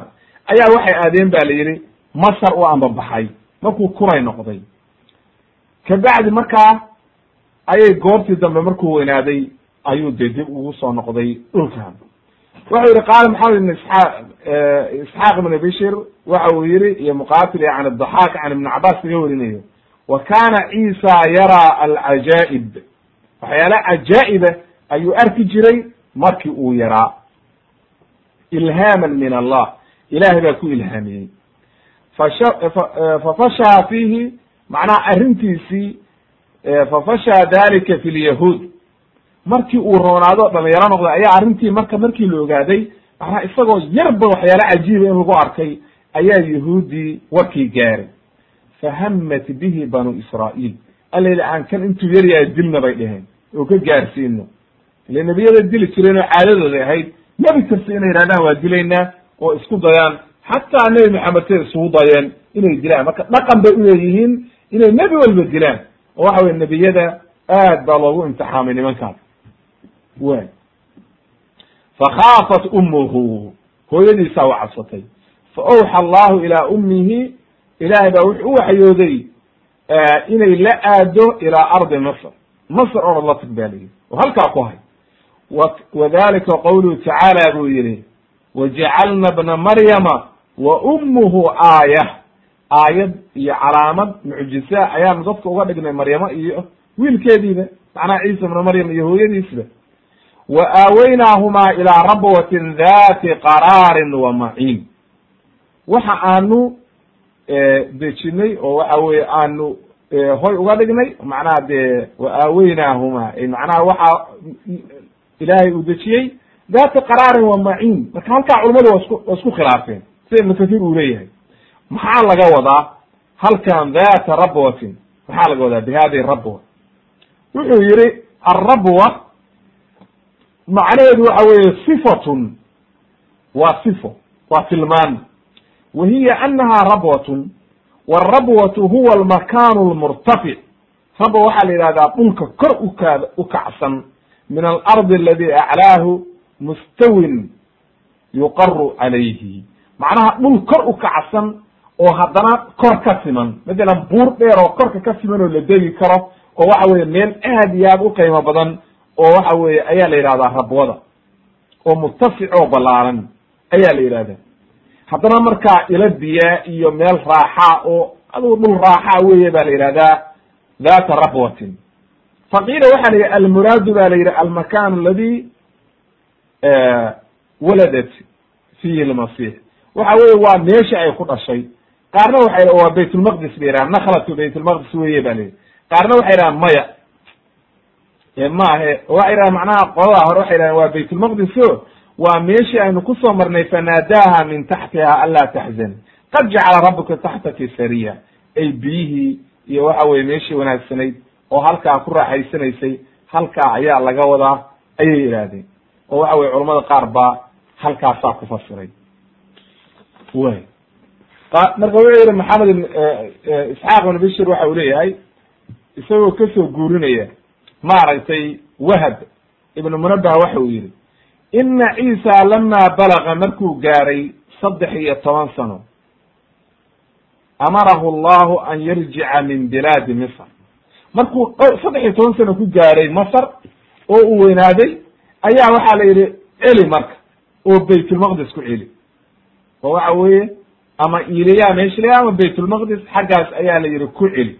Speaker 1: ayaa waxay aadeen ba la yidhi masar u ambabaxay markuu kunay noqday. Kabacdi markaa ayay goortii dambe markuu weynaaday ayuu de dib ugu soo noqday dhulkan. Wuxuu yihi qaala maxamed ibn isxaaq isxaaq ibn bishir waxa uu yihi iyo muqatil yani daxaak can ibn cabas kaga warinayo wa kana ciisa yaraa alcajaa'ib waxyaala cajaa'iba ayuu arki jiray markii uu yaraa. Ilhaaman min allah. Ilahay baa ku ilhaamiyey fafashaa fiihi macnaha arrintiisii fafashaa dalika fi lyahuud markii uu roonaado dhalinyaro noqday ayaa arrintii marka markii la ogaaday macnaha isagoo yarba waxyaala cajiiba in lagu arkay ayaa yahuudii warkii gaaray. Fahamat bihi banu israa'iil. Alla yidhi aan kan intuu yaryahay dilna bay dheheen oo ka gaarsiino ile nebiyada dili jireen oo caadadooda ahayd nebi kasta inay yidhahdaan waa dilaynaa oo isku dayaan xataa nebi maxamed say isugu dayeen inay dilaan marka dhaqan bay uleeyihiin inay nebi walba dilaan oo waxa weye nebiyada aad baa loogu imtixaamay nimankaas. Way fakhaafat umuhu hooyadiisaa u cabsatay. Fa awxa allahu ilaa ummihi. Ilaahay baa wuxuu u waxyooday inay la aado ilaa ardi masr. Masr orod la tag oo halkaa ku hay. Wadalika qawluhu tacaala buu yihi wajacalna bna maryama wa ummuhu aayah aayad iyo calaamad mucjisa ayaanu dadka uga dhignay maryamo iyo wiilkeediiba macnaha ciisa bna maryam iyo hooyadiisba wa aaweynaahumaa ilaa rabwatin dati qaraarin wa maciin. Waxa aanu dejinay oo waxa weye aanu hoy uga dhignay macnaha dee wa aaweynaahumaa macnaha waxa ilaahay uu dejiyey dati qaraarin wa maciin. Marka halkaa culamadu waa isku waa isku khilaafeen sida ibnu kathir uu leeyahay? Maxaa laga wadaa? Halkan data rabwatin maxaa laga wadaa? Bihadi rabwa wuxuu yihi alrabwa macnaheedu waxa weeye sifatun. Waa sifo waa tilmaan. Wa hiya anaha rabwatun wاrabwatu huwa almakanu lmurtafic rabwa waxaa la yidhahdaa dhulka kor ukaa ukacsan min alardi aladi aclaahu mustawin yuqaru calayhi macnaha dhul kor u kacsan oo haddana kor ka siman. Matalan buur dheer oo korka ka siman oo la degi karo oo waxa weye meel aad iyo aad u qiimo badan oo waxa weye ayaa la yidhahdaa rabwada. Oo murtafic oo ballaaran ayaa la yidhahdaa. Haddana markaa ila biyaa iyo meel raaxa oo adugu dhul raaxa weye ba la yidhahdaa dhata rabwatin. Faqiila waxa la yidhi almuraadu ba la yidhi almakan aladi waladat fihi lmasix waxa weye waa meesha ay ku dhashay. Qaarna waxay waa baytulmaqdis ba yidhahan nakhlatu baytulmaqdis weye ba layihi qaarna waxay yidhahan maya. Maahe waxay yidhahan macnaha qolada hore waxay yidhahan waa baytulmaqdis o waa meeshii aynu ku soo marnay fanaadaha min taxtiha anlaa taxzani qad jacala rabuka taxtaki sariya ay biyihii iyo waxa weye meeshii wanaagsanayd oo halkaa ku raaxaysanaysay halkaa ayaa laga wadaa ayay yidhaahdeen. Oo waxa weye culamada qaar baa halkaasaa ku fasiray way. Marka wuxuu yihi maxamed ibn isxaaq ibn bishir waxa uu leeyahay isagoo ka soo guurinaya maaragtay wahab ibnu munabah waxa uu yihi ina ciisa lama balaga markuu gaaray saddex iyo toban sano amarahu allahu an yarjica min bilaadi misr. Markuu saddex iyo toban sano ku gaaray masr oo uu weynaaday ayaa waxaa la yidhi celi marka oo baytulmaqdis ku celi oo waxa weeye ama iliya meesha la ama baytulmaqdis xaggaas ayaa la yihi ku celi.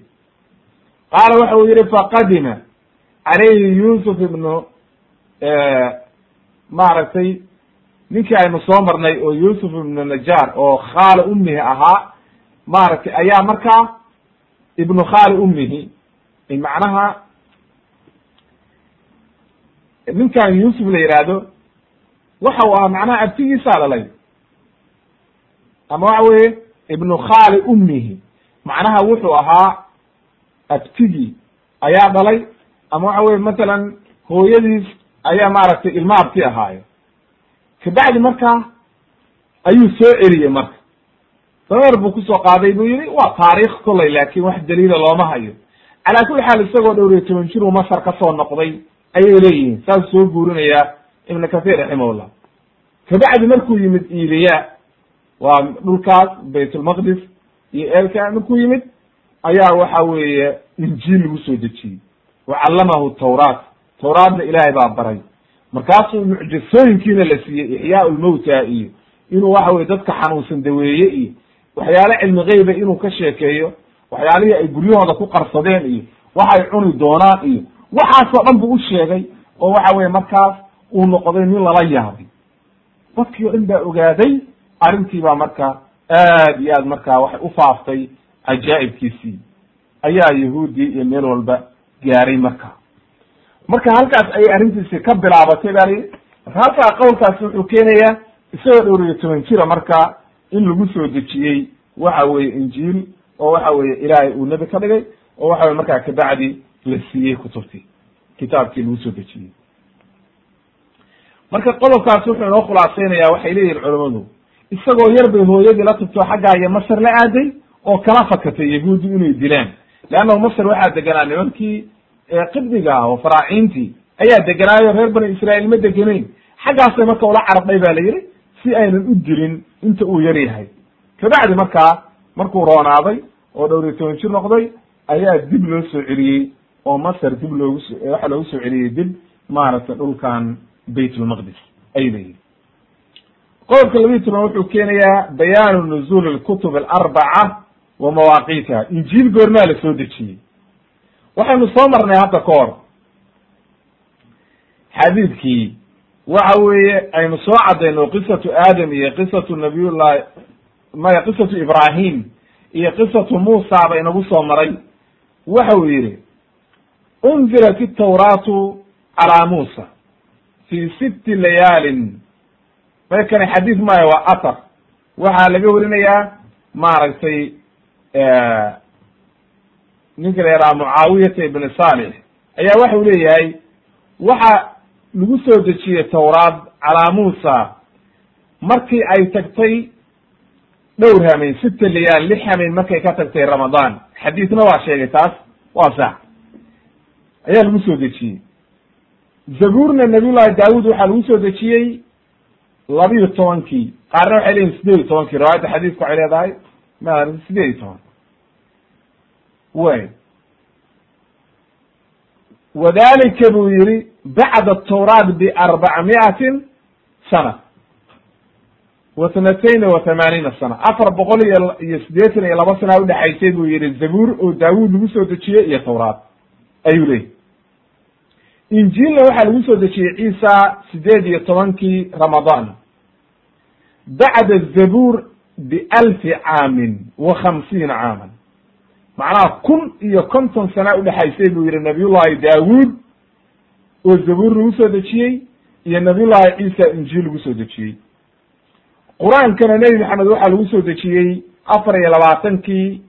Speaker 1: Qaala waxa uu yihi faqadima calayhi yusuf ibnu maaragtay ninkii aynu soo marnay oo yusuf ibnu najar oo khaali ummihi ahaa maaragtay ayaa markaa ibnu khaali ummihi macnaha ninkan yusuf la yihahdo waxa uu ahaa macnaha abtigiisaa dhalay ama waxa weye ibnu khaali ummihi. Macnaha wuxuu ahaa abtigii ayaa dhalay. Ama waxa weye matalan hooyadiis ayaa maaragtay ilma abti ahaayo kabacdi markaa ayuu soo celiyey marka. Dameer buu ku soo qaaday buu yihi waa taariikh kolay laakin wax daliila looma hayo. Calaa kulli xaal isagoo dhowr iyo toban jir uu masar ka soo noqday ayay leeyihiin. Saas soo guurinaya ibn kathir raximahullah. Kabacdi markuu yimid iliya waa dhulkaas baytulmaqdis iyo elka markuu yimid. Ayaa waxa weeye injiil lagu soo dejiyey. Wa callamahu tawraat. Tawraatna ilaahay baa baray. Markaasuu mucjisooyinkiina la siiyey ixyaa lmowta iyo inuu waxa weye dadka xanuunsan daweeye iyo waxyaale cilmi geyba inuu ka sheekeeyo waxyaalihii ay guryahooda ku qarsadeen iyo waxay cuni doonaan iyo waxaasoo dhan buu u sheegay oo waxa weye markaas uu noqday nin lala yaabay dadkii o dhan baa ogaaday arrintii baa marka aad iyo aad marka waxay ufaaftay cajaa'ibkiisii ayaa yahuudii iyo meel walba gaaray marka. Marka halkaas ayay arrintiisi ka bilaabatay marka halkaa qowlkaasi wuxuu keenayaa isagoo dhowr iyo toban jira marka in lagu soo dejiyey waxa weye injiil oo waxa weye ilaahay uu nebi ka dhigay oo waxa weye markaa kabacdi la siiyey kutubtii kitaabkii lagu soo dejiyey. Marka qodobkaas wuxuu inoo khulaasaynaya waxay leeyihiin culamadu isagoo yar bay hooyadii la tubto xaggaa iyo masar la aaday oo kala fakatay yahuudi inay dilaan. Leannahu masar waxaa deganaa nimankii qibdiga ah oo faraaciintii ayaa deganaayo reer bani israa'iil ma degenayn xaggaasay marka ula carabdhay ba la yihi si aynan u dilin inta uu yar yahay. Kabacdi markaa markuu roonaaday oo dhowr iyo toban jir noqday ayaa dib loo soo celiyey oo masar dib loogu so waxa loogu soo celiyey dib maaragtay dhulkan baytulmaqdis ay leeyihiin qodobka labiyi toban wuxuu keenayaa bayaanu nuzuul alkutub alarbaca wa mawaaqiitiha injiil goormaa la soo dejiyey. Waxaynu soo marnay hadda ka hor. Xadiidkii waxa weeye aynu soo caddayno qisatu aadam iyo qisatu nabiyullahi maya qisatu ibrahim iyo qisatu muusa ba inagu soo maray. Waxa uu yihi unzilat itawraatu calaa muusa fi sitti layaalin maykani xadiid maayo waa atar. Waxaa laga warinayaa maaragtay ninka la yaraha mucaawiyata ibn salix ayaa waxa u leeyahay waxa lagu soo dejiyey tawraad calaa muusa. Markii ay tagtay dhowr hameen sita layaal lix hameen markay ka tagtay ramadaan. Xadiidna waa sheegay taas waa sax ayaa lagu soo dejiyey. Zabuurna nabiyullahi daawud waxaa lagu soo dejiyey labiyo tobankii qaarna waxay leyihin sideed iyo tobankii riwaayadda xadiidku waxay leedahay ma sideed iyo toban. Way. Wadalika buu yihi bacda atawraat biarbacmiatin sana. Wa tnatayn wa thamaaniina sana. Afar boqol iyo iyo siddeetan iyo laba sana udhexaysay buu yihi zabuur oo daawud lagu soo dejiyey iyo tawraat ayuu leeyihi injiilna waxaa lagu soo dejiyey ciisa sideed iyo tobankii ramadaan. Bacda zabuur bialfi caamin wa khamsiina caaman. Macnaha kun iyo konton sana udhexaysay buu yihi nabiyullahi daawud oo zabuur lagu soo dejiyey iyo nabiyullahi ciisa injiil lagu soo dejiyey. Qur'aankana nebi maxamed waxaa lagu soo dejiyey afar iyo labaatankii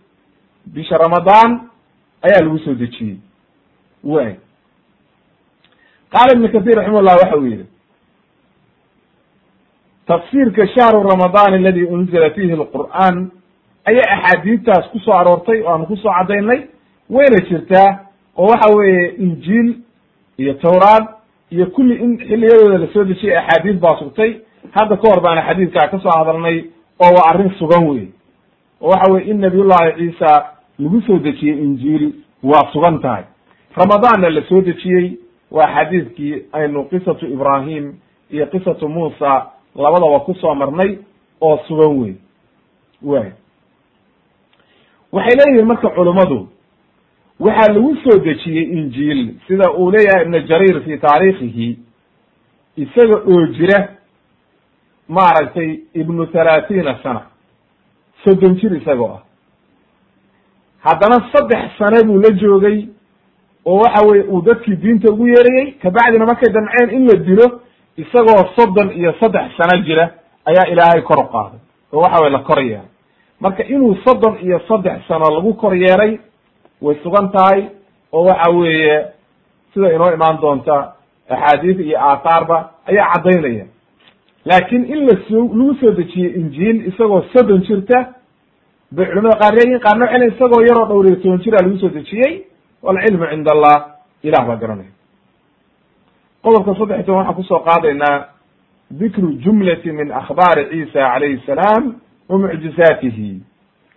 Speaker 1: bisha ramadaan ayaa lagu soo dejiyey. Way qaala ibn kathir raximah llah waxa uu yihi tafsiirka shahru ramadaan aladi unzila fihi alqur'aan ayaa axaadiidtaas ku soo aroortay oo aanu ku soo caddaynay. Wayna jirtaa oo waxa weeye injiil iyo tawraad iyo kulli in xilliyadooda la soo dejiyay axaadiis baa sugtay. Hadda ka hor baana xadiidkaa ka soo hadalnay oo waa arrin sugan wey oo waxa weye in nabiyullahi ciisa lagu soo dejiyey injiil waa sugan tahay. Ramadaanna la soo dejiyey waa xadiidkii aynu qisatu ibrahim iyo qisatu muusa labadaba ku soo marnay oo sugan wey way waxay leeyihiin marka culummadu waxaa lagu soo dejiyey injiil sida uu leeyahay ibnu jariir fi taariikhihi isaga oo jira maaragtay ibnu thalaathiina sana soddon jir isagoo ah. Haddana saddex sane buu la joogay oo waxa weye uu dadkii diinta ugu yeerayey kabacdina markay damceen in la dilo isagoo soddon iyo saddex sano jira ayaa ilaahay kor u qaaday oo waxa weye la kor yeeray marka inuu soddon iyo saddex sano lagu kor yeeray way sugan tahay oo waxa weeye sida inoo imaan doonta axaadiis iyo aathaarba ayaa caddaynaya. Laakiin in la soo lagu soo dejiyey injiil isagoo soddon jirta bay culamada qaar leeyihiin qaarna waxay leeyihiin isagoo yaroo dhowriyo toban jira lagu soo dejiyey walcilmu cinda allah ilah baa garanaya. Qodobka saddex toban waxaan ku soo qaadaynaa dikru jumlati min akhbaari ciisa calayhi salaam wa mucjizaatihi.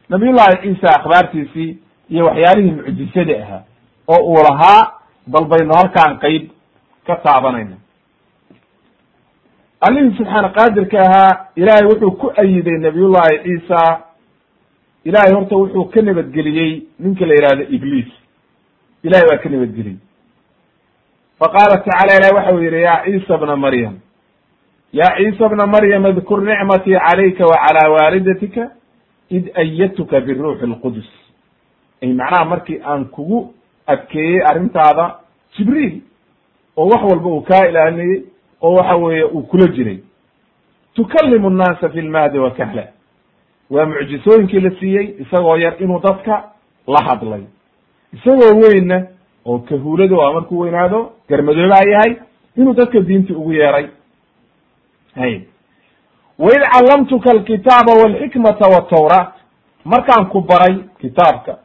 Speaker 1: Nabiyullahi ciisa akhbaartiisii iyo waxyaalihii mucjisada ahaa oo uu lahaa bal baynu halkaan qeyb ka taabanayna. Allihii subxaana qaadirka ahaa ilaahay wuxuu ku ayiday nabiyullahi ciisa. Ilahay horta wuxuu ka nabadgeliyey ninka la yihahdo ibliis ilahay baa ka nabadgeliyey faqaala tacala ilahi waxa uu yihi ya ciisa bna maryam ya ciisa bna maryam adkur nicmatii calayka wa calaa waalidatika id ayadtuka biruuxi lqudus ay macnaha markii aan kugu adkeeyey arrintaada jibriil oo wax walba uu kaa ilaalinayey oo waxa weeye uu kula jiray. Tukalimu nnaasa fi lmahdi wa kahla. Waa mucjisooyinkii la siiyey isagoo yar inuu dadka la hadlay isagoo weynna oo kahuulada waa markuu weynaado garmadoobaa yahay inuu dadka diinta ugu yeeray. Hay. Waid callamtuka alkitaaba walxikmata watawraat markaan ku baray kitaabka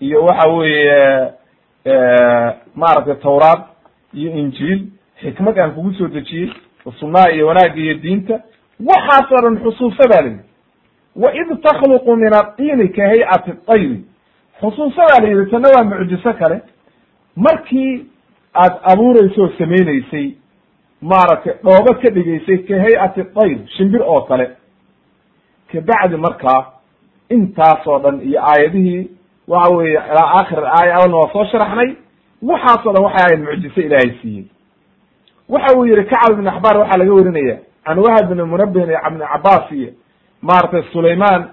Speaker 1: iyo waxa weeye maaragtay tawraad iyo injiil xikmad aan kugu soo dejiyey sunaha iyo wanaagga iyo diinta waxaas oo dhan xusuusa baa layidhi waid takhluqu min adiini ka hay'ati tayri xusuusa baa la yidhi tana waa mucjiso kale. Markii aad abuureyso oo samayneysay maaragtay dhoobo ka dhigaysay ka hay'ati tayr shimbir oo kale kabacdi markaa intaas oo dhan iyo aayadihii waxa weeye ilaa aakhir aaya awalna waa soo sharaxnay waxaas o dhan waxay ahayd mucjiso ilaahay siiyey. Waxa uu yihi kacab ibn axbaar waxaa laga werinaya can wahab ibn munabbihin iyo ibn cabaas iyo maaragtay sulayman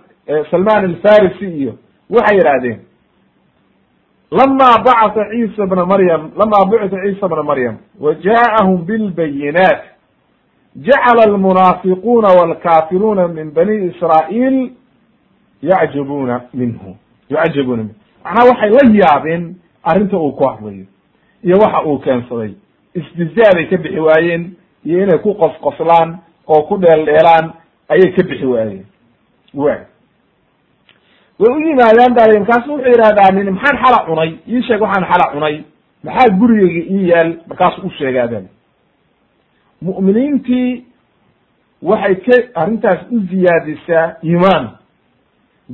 Speaker 1: salman alfarisi iyo waxay yidhahdeen lama bacata ciisa bna maryam lama bucita ciisa bna maryam wa ja'ahum bilbayinaat jacala almunaafiquuna walkaafiruuna min bani israa'iil yacjabuna minhu yucajabuna minhu macnaha waxay la yaabeen arrinta uu ku hadlayo iyo waxa uu keensaday istizaa bay ka bixi waayeen iyo inay ku qosqoslaan oo ku dheeldheelaan ayay ka bixi waayeen way way u yimaadaan ba markaasu wuxuu yidhahdaa nin maxaan xala cunay? Ii sheeg waxaan xala cunay. Maxaa gurigeyga ii yaal? Markaasu u sheegaadaan mu'miniintii waxay ka arrintaas u ziyaadisaa iimaan.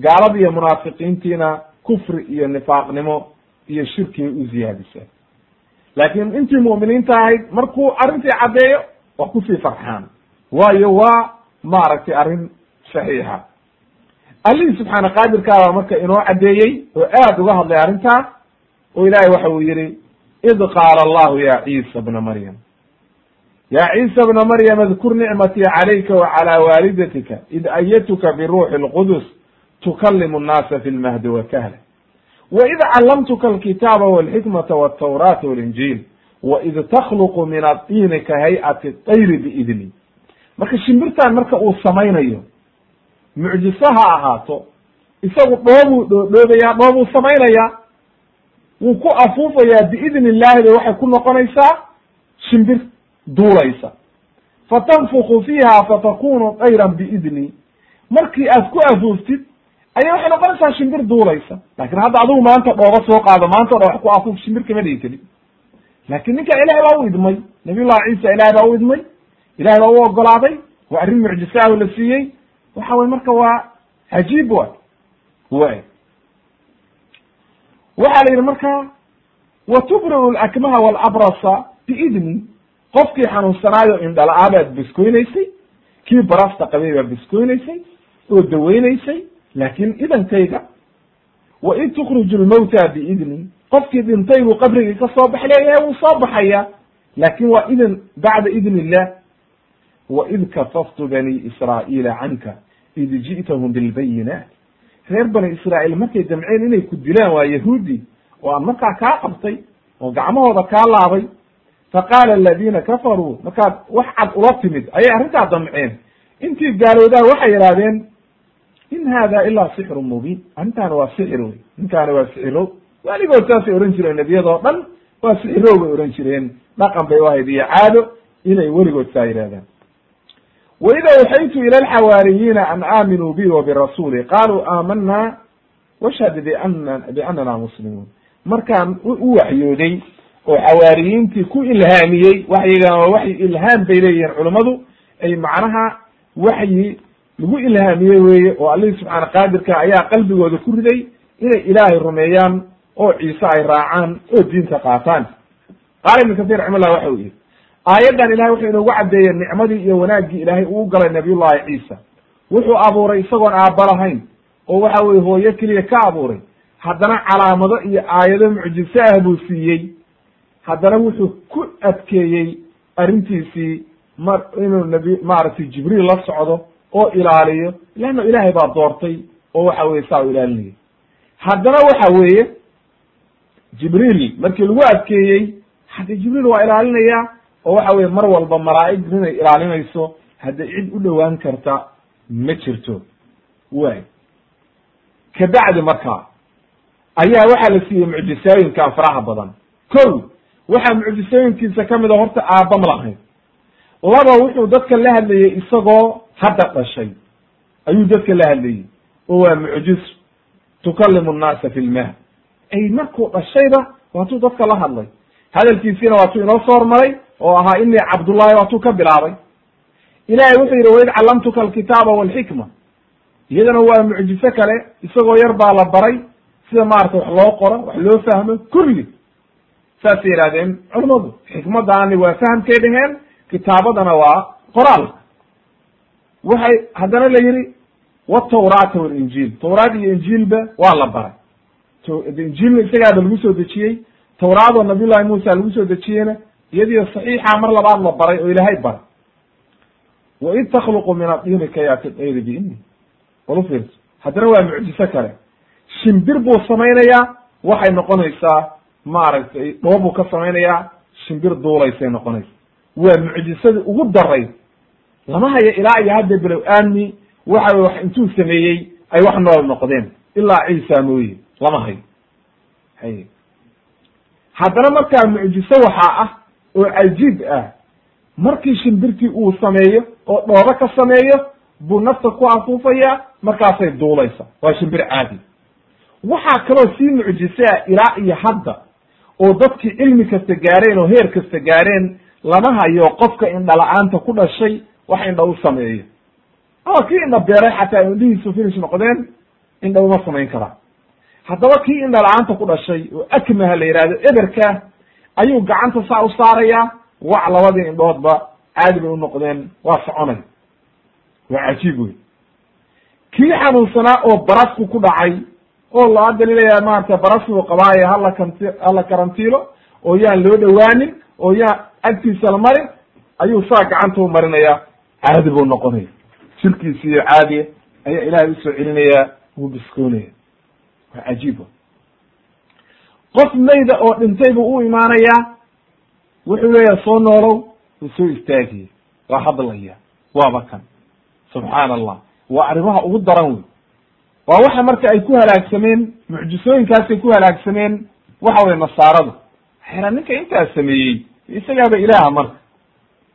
Speaker 1: Gaalada iyo munaafiqiintiina kufri iyo nifaaqnimo iyo shirkigay u ziyaadisaa. Laakiin intii mu'miniinta ahayd markuu arrintii caddeeyo waa ku sii farxaan. Waayo waa maaragtay arrin saxiixa allihii subxaana qaadirkaabaa marka inoo caddeeyey oo aad uga hadlay arrintaas oo ilaahay waxa uu yihi id qaala allahu ya ciisa bna maryam. Ya ciisa bna maryam adkur nicmatii calayka wa waalidatika id ayadtuka biruuxi اlqudus tukalimu nnaasa fi lmahdi wa kahla waid callamtuka alkitaaba walxikmata waltawraata walinjiil waid takhluqu min adiini ka hay'ati tayri biidni marka shimbirtan marka uu samaynayo mucjiso ha ahaato. Isagu dhoobuu dhoodhoobayaa dhoobuu samaynayaa. Wuu ku afuufayaa biidni illahi bay waxay ku noqonaysaa shimbir duulaysa fatanfuku fiiha fatakunu tayran biidni. Markii aad ku afuuftid ayay waxay noqonaysaa shimbir duulaysa laakiin hadda adigu maanta dhooba soo qaado maanta o dhan wax ku afuuf shimbir kama dhigi keli laakin ninka ilahay baa u idmay nabiy llahi ciisa ilahay baa u idmay ilahay baa u ogolaaday waa arrin mucjisa ah la siiyey waxa weye marka waa cajiib wa way waxaa la yidhi marka wa tubri'u lakmaha walabrasa biidni. Qofkii xanuunsanaayo indhala-aa baad biskoynaysay kii barasta qabay baad biskoynaysay oo daweynaysay laakin idankayga wa id tukriju lmawta biidni. Qofkii dhintay buu qabrigii ka soo bax leeyahay wuu soo baxaya laakin waa idin bacda idn illah waid kafaftu bani israa'iila canka id ji'tahum bilbayinaat reer bani israa'iil markay damceen inay ku dilaan waa yahuudi oo aan markaa kaa qabtay oo gacmahooda kaa laabay. Faqaala aladiina kafaruu markaad wax cad ula timid ayay arrintaa damceen. Intii gaaloodaa waxay yidhahdeen in hada ilaa sixru mubiin. Arrintaana waa sixir wey. Ninkaana waa sixirow weligood saasay ohan jireen nebiyadoo dhan waa sixirow bay ohan jireen. Dhaqan bay u ahayd iyo caado inay weligood saa yidhahdaan waida awxaytu ila alxawaariyiina an aaminuu bi wa birasuuli qaluu aamana washhad biana bianana muslimuun. Markaan u waxyooday oo xawaariyiintii ku ilhaamiyey waxyigan waa waxyi ilhaam bay leeyihiin culummadu ay macnaha waxyi lagu ilhaamiyey weye oo allihii subxaana qaadirka ayaa qalbigooda ku riday inay ilaahay rumeeyaan oo ciise ay raacaan oo diinta qaataan. Qaala ibnu kathir raximahullah waxa uu yihi aayaddan ilahay wuxuu inoogu caddeeyey nicmadii iyo wanaaggii ilaahay uu galay nabiyullahi ciisa. Wuxuu abuuray isagoon aabba lahayn oo waxa weye hooyo keliya ka abuuray. Haddana calaamado iyo aayado mucjiso ah buu siiyey. Haddana wuxuu ku adkeeyey arrintiisii mar inuu nabi maaragtay jibriil la socdo oo ilaaliyo leanna ilaahay baa doortay oo waxa weye saa u ilaalinayay. Haddana waxa weeye jibriil markii lagu adkeeyey hadde jibriil waa ilaalinayaa oo waxa weye mar walba malaa'ig inay ilaalinayso hadde cid u dhowaan karta ma jirto. Way kabacdi markaa ayaa waxaa la siiyey mucjisooyinkan faraha badan. Ko waxaa mucjisooyinkiisa ka mid a horta aabba ma lahayn. Laba wuxuu dadka la hadlayey isagoo hadda dhashay. Ayuu dadka la hadlayey oo waa mucjiso tukalimu nnaasa fi lmah ay markuu dhashayba waatuu dadka la hadlay. Hadalkiisiina waatuu inoo soo hormaray oo ahaa inii cabdullahi waatuu ka bilaabay. Ilahay wuxuu yidhi waid callamtuka alkitaaba walxikma. Iyadana waa mucjiso kale isagoo yar baa la baray sida maarata wax loo qoro wax loo fahmo kulli saasay yihahdeen culamadu xikmadaani waa fahamkay dheheen kitaabadana waa qoraal. Waxay haddana la yihi watawraata walinjiil tawraad iyo injiilba waa la baray. Injiilna isagaaba lagu soo dejiyey tawraadoo nabiyullahi muusa lagu soo dejiyeyna iyadiyo saxiixa mar labaad la baray oo ilaahay baray. Waid takhluqu min adiini kayaati dayri biini walu fiirso. Haddana waa mucjiso kale. Shimbir buu samaynayaa waxay noqonaysaa maaragtay dhoob buu ka samaynayaa shimbir duulaysay noqonaysa. Waa mucjisadii ugu daray lama hayo ilaa iyo hadda bilow aamni waxa wax intuu sameeyey ay wax nool noqdeen. Ilaa ciisa mooye. Lama hayo. Hay haddana markaa mucjiso waxaa ah oo cajiib ah. Markii shimbirtii uu sameeyo oo dhoobo ka sameeyo buu nafta ku afuufaya markaasay duulaysa. Waa shimbir caadi. Waxaa kaloo sii mucjisa ilaa iyo hadda oo dadkii cilmi kasta gaareen oo heer kasta gaareen lama hayo qofka indhala-aanta ku dhashay wax indha u sameeyo. Ama kii indha beeray xataa indhihiisu finish noqdeen indha uma samayn karaa. Haddaba kii indha la'aanta ku dhashay oo akmaha la yihahdo eberka ayuu gacanta saa u saarayaa. Wac labadii indhoodba caadi bay u noqdeen. Waa soconay. Waa cajiib wey kii xanuunsanaa oo barasku ku dhacay oo loo daliilaya maarata barasku qabaayo hala kanti hala karantiilo oo yaan loo dhowaanin oo yaan agtiisa la marin ayuu saa gacanta u marinaya caadi buu noqonaya jirkiisiiyo caadiya ayaa ilaahay u soo celinaya wuu biskoonaya waa cajiib qof mayda oo dhintay buu u imaanayaa wuxuu leeyahay soo noolow wuu soo istaagiyey waa hadlaya waaba kan subxaana allah waa arrimaha ugu daran wey. Waa waxa marka ay ku halaagsameen mucjisooyinkaasay ku halaagsameen waxa weye nasaaradu. Xera ninka intaas sameeyey isagaaba ilaaha marka.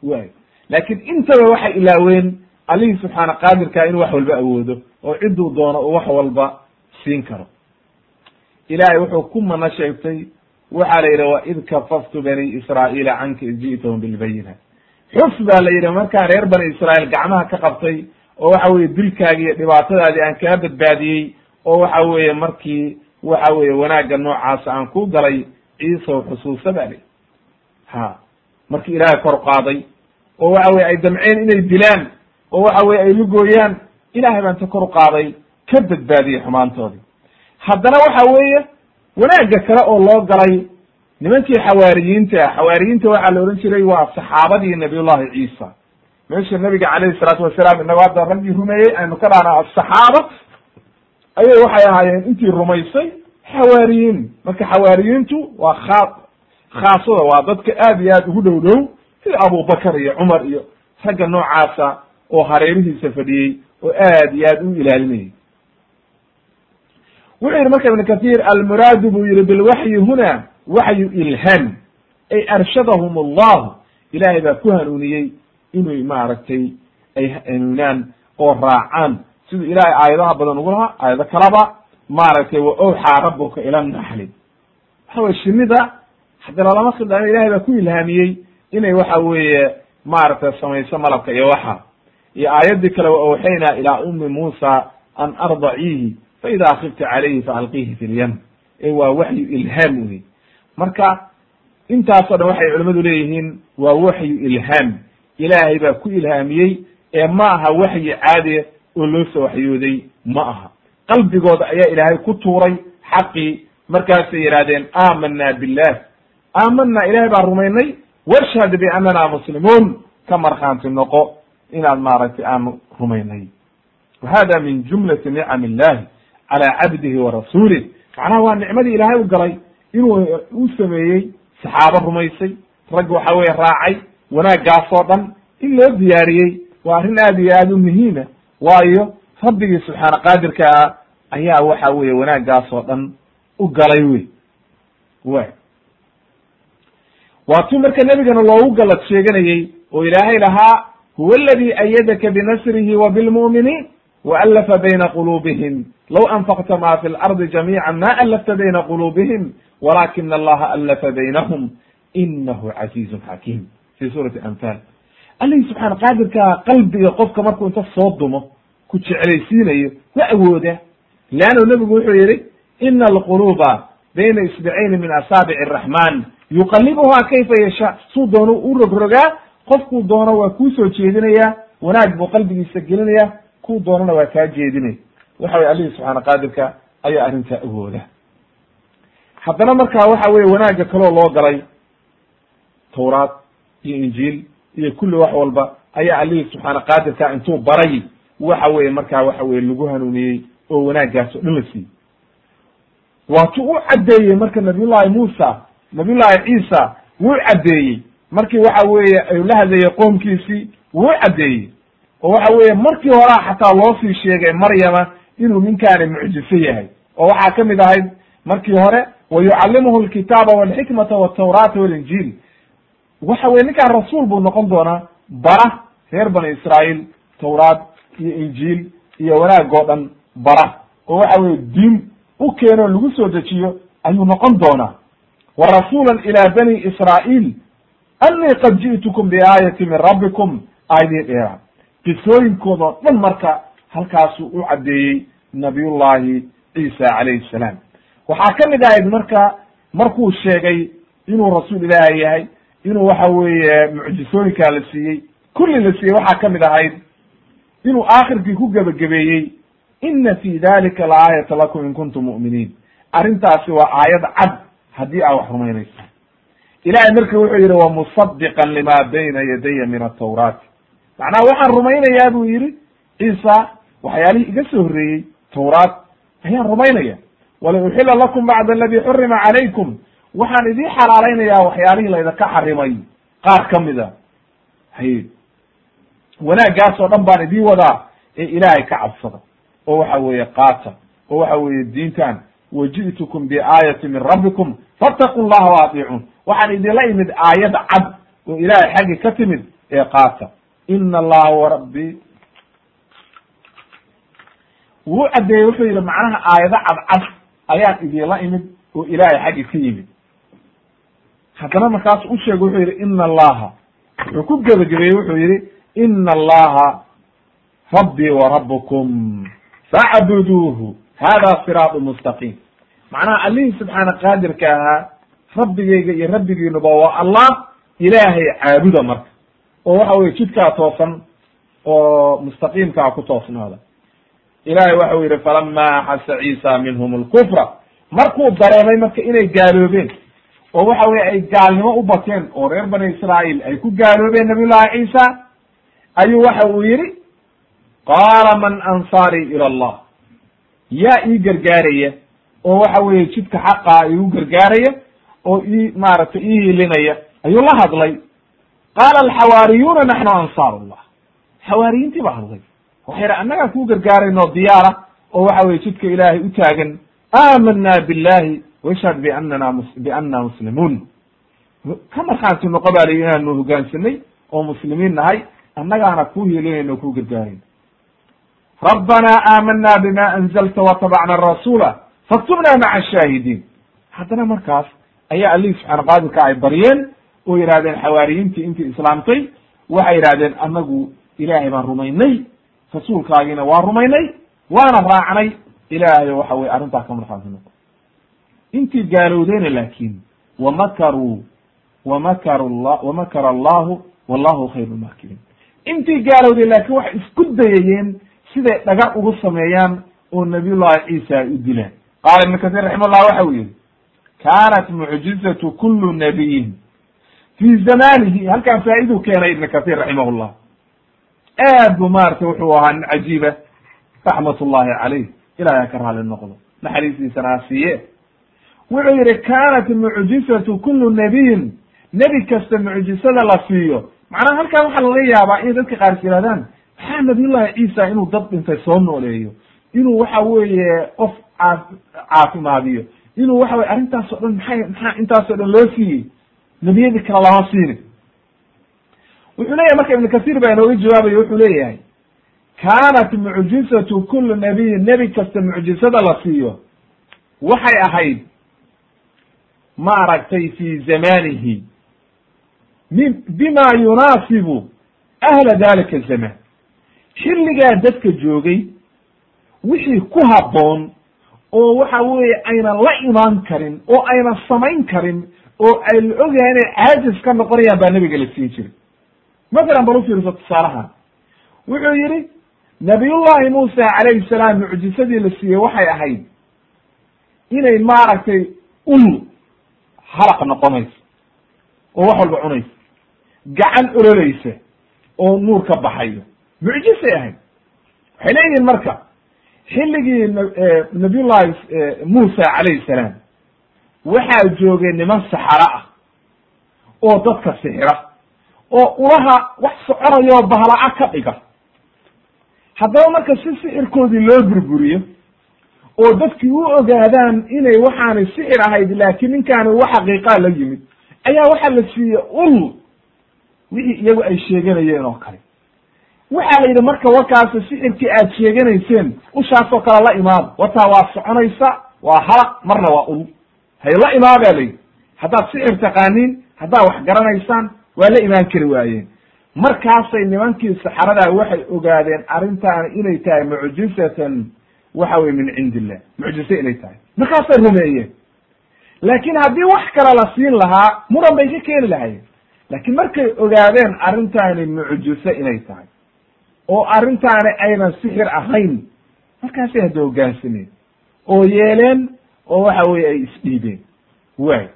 Speaker 1: Way laakiin intaba waxay ilaaween allihii subxaana qaadirka inuu wax walba awoodo oo cidduu doono uu wax walba siin karo ilahay wuxuu ku mana sheegtay waxaa la yidhi waid kafaftu bani israa'iila canka id ji'tahum bilbayinat xus baa la yidhi markaan reer bani israa'iil gacmaha ka qabtay oo waxa weye dilkaagi iyo dhibaatadaadii aan kaa badbaadiyey oo waxa weeye markii waxa weeye wanaagga noocaas aan ku galay ciisaw xusuusa ba li ha markii ilaahay kor qaaday oo waxa weye ay damceen inay dilaan oo waxa weye ay lugooyaan ilahay baa inta kor qaaday ka badbaadiyey xumaantoodii haddana waxa weeye wanaagga kale oo loo galay nimankii xawaariyiinta ah. Xawaariyiinta waxaa la ohan jiray waa saxaabadii nabiyullahi ciisa. Meesha nabiga calayhi salaatu wasalaam inago hadda raggii rumeeyey aynu ka dhahna asaxaaba ayay waxay ahaayeen intii rumaysay xawaariyiin. Marka xawaariyiintu waa khaa khaasada waa dadka aad iyo aad ugu dhow dhow sida abubakar iyo cumar iyo ragga noocaasa oo hareerihiisa fadhiyey oo aad iyo aad u ilaalinayay wuxuu yihi marka ibn kathir almuraadu buu yihi bilwaxyi huna waxyu ilham. Ay arshadahum allahu ilaahay baa ku hanuuniyey inuu maaragtay ay hanuunaan oo raacaan. Siduu ilaahay aayadaha badan ugu lahaa aayado kalaba maaragtay wa owxaa rabuka ila naxli waxa weye shinida haddi lalama khildaan ilahay baa ku ilhaamiyey inay waxa weeye maaragtay samayso malabka iyo waxa. Iyo aayaddii kale wa awxaynaa ilaa ummi muusa an ardaciihi fa idaa khifti calayhi faalqiihi fi lyam ee waa waxyu ilhaam wey marka intaasoo dhan waxay culimmadu leeyihiin waa waxyu ilhaam ilaahay baa ku ilhaamiyey ee ma aha waxyi caadiya oo loo soo waxyooday ma aha qalbigooda ayaa ilaahay ku tuuray xaqii markaasay yidhahdeen aamanaa billah aamanaa ilahay baan rumaynay washhad biannana muslimuun ka markhaanti noqo inaad maaragtay aanu rumaynay wa hada min jumlati nicam illahi calaa cabdihi wa rasuulih macnaha waa nicmadii ilaahay u galay inuu u sameeyey saxaabo rumaysay rag waxa weye raacay wanaaggaasoo dhan in loo diyaariyey. Waa arrin aad iyo aad u muhiima waayo rabbigii subxaana qaadirka ah ayaa waxa weye wanaaggaas oo dhan u galay wey. Way waa tuu marka nebigana loogu galad sheeganayey oo ilaahay lahaa huwa aladi ayadaka binasrihi wa bilmu'miniin waallafa bayna quluubihim low anfaqta ma fi lardi jamiica ma allafta bayna quluubihim walakina allaha allafa baynahum inahu casiizun xakiim fi suurati anfal allihii subxaana qaadirkaa qalbiga qofka markuu inta soo dumo ku jeclaysiinayo wa awooda leannu nebigu wuxuu yihi ina alquluuba bayna isbicayni min asaabici araxman yuqalibuhaa kayfa yasha suu doono u rogrogaa qofkuu doono waa kuu soo jeedinaya wanaag buu qalbigiisa gelinaya kuu doonana waa kaa jeedinay waxa weye allihii subxaana qaadirka ayaa arrintaa awooda. Haddana markaa waxa weye wanaagga kaloo loo galay tawraad iyo injiil iyo kulli wax walba ayaa allihii subxaana qaadirka intuu baray. Waxa weye markaa waxa weye lagu hanuuniyey oo wanaaggaas oo dhan la siiyey. Waatuu u caddeeyey marka nabiyullahi muusa nabiyullahi ciisa wuu caddeeyey. Markii waxa weeye la hadlayey qoomkiisii wuu caddeeyey oo waxa weeye markii horaa xataa loo sii sheegay maryama inuu ninkaani mucjiso yahay. oo waxaa ka mid ahayd markii hore wa yucallimuhu alkitaaba walxikmata waltawraata walinjiil waxa weye ninkaan rasuul buu noqon doonaa bara reer bani israa'iil tawraad iyo injiil iyo wanaag oo dhan bara. oo waxa weye diin u keeno lagu soo dejiyo ayuu noqon doonaa. wa rasuula ila bani israa'iil annii qad ji'tukum biaayati min rabbikum aayadii dheera qisooyinkooda oo dhan marka halkaasuu u caddeeyey nabiyullahi ciisa calayhi salaam. Waxaa ka mid ahayd marka markuu sheegay inuu rasuul ilaahi yahay inuu waxa weeye mucjisooyinkaa la siiyey kulli la siiyey waxaa ka mid ahayd inuu aakhirkii ku gebagabeeyey ina fi dalika laaayata lakum in kuntum mu'miniin. Arrintaasi waa aayad cad haddii aa wax rumaynaysa ilahay marka wuxuu yidhi wamusadiqan lima bayna yadaya min atawraati macnaha waxaan rumaynayaa buu yidhi ciisa waxyaalihii iga soo horreeyey tawraat ayaan rumaynaya wala uxila lakum bacda aladi xurima calaykum. Waxaan idii xalaalaynayaa waxyaalihii laydinka xarimay. Qaar ka mida hay wanaaggaas oo dhan baan idii wadaa ee ilaahay ka cabsada. Oo waxa weeye qaata oo waxa weeye diintan waji'tukum biaayati min rabbikum fattaqu llaha wa atiicuun. Waxaan idinla imid aayad cad oo ilaahay xaggi ka timid ee qaata ina allaha wa rabbi. Wuu caddeeyey wuxuu yidhi macnaha aayado cadcad ayaan idinla imid oo ilaahay xaggi ka yimid. Haddana markaasu u sheegay wuxuu yidhi ina allaha. Wuxuu ku gebagabeeyey wuxuu yidhi ina allaha rabbii wa rabbukum. Facbuduuhu hada siraatu mustaqiim. Macnaha allihii subxaana qaadirka ahaa rabbigeyga iyo rabbigiinuba waa allah ilaahay caabuda marka oo waxa weye jidkaa toosan oo mustaqiimkaa ku toosnaada. Ilahay waxau yidhi falama axasa ciisa minhum alkufra. Markuu dareemay marka inay gaaloobeen oo waxa weye ay gaalnimo u bateen oo reer bani israa'iil ay ku gaaloobeen nabiyullahi ciisa ayuu waxa uu yidhi qaala man ansaarii ila allah. Yaa ii gargaaraya oo waxa weeye jidka xaqaa igu gargaaraya oo ii maaragtay ii hilinaya ayuu la hadlay qaala alxawaariyuuna naxnu ansaar allah xawaariyiintii baa hadlay waxay idhi annagaa kuu gargaarayno diyaara oo waxa weye jidka ilaahay u taagan aamanaa billahi washhad biannana mus bianna muslimuun ka markhaanti noqo baa layihi inaanu hogaansanay oo muslimiin nahay annagaana kuu hiilinayna o kuu gargaarayn rabbanaa aamanaa bima anzalta watabacna arasuula faktubna maca ashaahidiin haddana markaas ayaa allihii subxaana qaadirka ay baryeen oo yidhahdeen xawaariyiintii intii islaamtay waxay yidhahdeen annagu ilaahay baan rumaynay rasuulkaagiina waa rumaynay waana raacnay. Ilaahayo waxa weye arrintaa ka markhaati noqo intii gaalowdeyna laakiin wamakaruu wamakaru la wamakara allahu wallahu khayru lmaakiriin intii gaalowday laakiin waxay isku dayayeen siday dhagar ugu sameeyaan oo nabiyullahi ciisa ay u dilaan qaala ibnu kasiir raximahullah waxa uu yihi kaanat mucjizatu kulu nabiyin fi zamanihi halkaan faaiduu keenay ibn kahiir raximahullah aad bu maarata wuxuu ahaa nin cajiiba raxmat ullahi calayh ilahay ka raali noqdo naxariistiisana ha siiye wuxuu yihi kaanat mucjizatu kulu nabiyin nebi kasta mucjisada la siiyo macnaha halkan waxaa laga yaabaa inay dadka qaars yihahdaan maxaa nabiyullahi ciisa inuu dad dhintay soo nooleeyo inuu waxa weeye qof caa caafimaadiyo inuu waxa weye arrintaas dhan maxay maxaa intaas o dhan loo siiyey nebiyadii kale lama siinin wuxuu leeyahay marka ibnu kasiir baa inooga jawaabayo wuxuu leeyahay kaanat mucjizatu kuli nabiyin nebi kasta mucjizada la siiyo. Waxay ahayd maaragtay fi zamanihi min bima yunaasibu ahla dalika zaman. Xilligaa dadka joogay wixii ku habboon oo waxa weeye aynan la imaan karin oo aynan samayn karin oo ay la ogyahay inay caajis ka noqonayaan baa nebiga la siin jiray. Mathalan bal u fiirso tusaalaha. Wuxuu yidhi nabiyullahi muusa calayhi salaam mucjisadii la siiyey waxay ahayd inay maaragtay ul halaq noqonayso oo wax walba cunaysa gacan ololeysa oo nuur ka baxayo. Mucjisay ahayd. Waxay leeyihiin marka xilligii nabiyullahi muusa calayhi salaam waxaa joogay niman saxaro ah oo dadka sixira oo ulaha wax soconayoo bahala-a ka dhiga. Haddaba marka si sixirkoodii loo burburiyo oo dadkii u ogaadaan inay waxaanay sixir ahayd laakiin ninkaani wax xaqiiqaa la yimid ayaa waxaa la siiyey ul wixii iyagu ay sheeganayeen oo kale. Waxaa la yidhi marka warkaasi sixirkii aad sheeganayseen ushaasoo kale la imaada wataa waa soconaysa waa halaq marna waa ul hay la imaadaa la yidhi haddaad sixir taqaaniin haddaad wax garanaysaan waa la imaan kari waayeen. Markaasay nimankii saxaradaa waxay ogaadeen arrintaani inay tahay mucjizatan waxa weye min cindi illah mucjize inay tahay. Markaasay rumeeyeen. Laakiin haddii wax kale la siin lahaa muran bay ka keeni lahayeen laakiin markay ogaadeen arrintaani mucjize inay tahay oo arrintaani aynan sixir ahayn markaasay hadda hoggaansameen oo yeeleen oo waxa weye ay isdhiibeen waay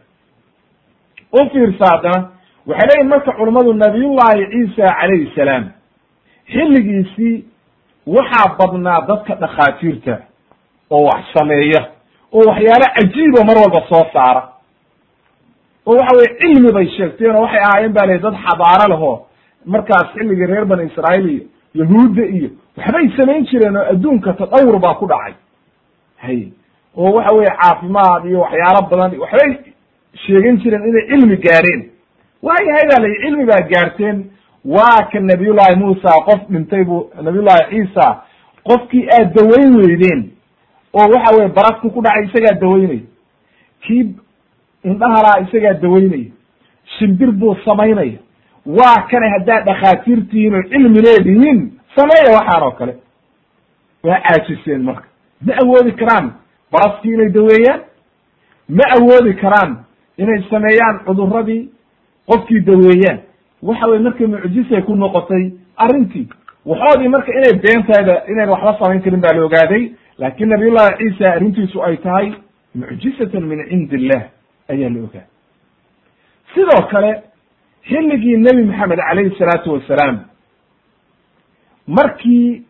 Speaker 1: u fiirsa haddana waxay leeyihiin marka culummadu nabiyullahi ciisa calayhi salaam xilligiisii waxaa badnaa dadka dhakhaatiirta oo wax sameeya oo waxyaalo cajiiba mar walba soo saara. Oo waxa weye cilmi bay sheegteen oo waxay ahaayeen ba lay dad xadaaro lehoo markaas xilligii reer bani israa'iil iyo yahuudda iyo waxbay samayn jireen oo adduunka tadawur baa ku dhacay. Hay oo waxa weye caafimaad iyo waxyaalo badan waxbay sheegan jireen inay cilmi gaareen. Waayahay baa layi cilmi baa gaarteen. Waa ka nabiyullahi muusa qof dhintay buu nabiyullahi ciisa qofkii aad dawayn weydeen oo waxa weye barasku ku dhacay isagaa dawaynaya kii indhahalaa isagaa dawaynaya shimbir buu samaynaya waa kane haddaad dhakhaatiirtihiin oo cilmi leedihiin sameeya waxaan oo kale. Waa caajiseen marka. Ma awoodi karaan baraskii inay daweeyaan ma awoodi karaan inay sameeyaan cuduradii qofkii daweeyaan. Waxa weye markay mucjisay ku noqotay arrintii waxoodii marka inay beentayda inayn waxba samayn karin baa la ogaaday. Laakin nabiyullahi ciisa arrintiisu ay tahay mucjizatan min cindi illah ayaa la ogaaday. Sidoo kale xilligii nebi maxamed calayhi salaatu wasalaam markii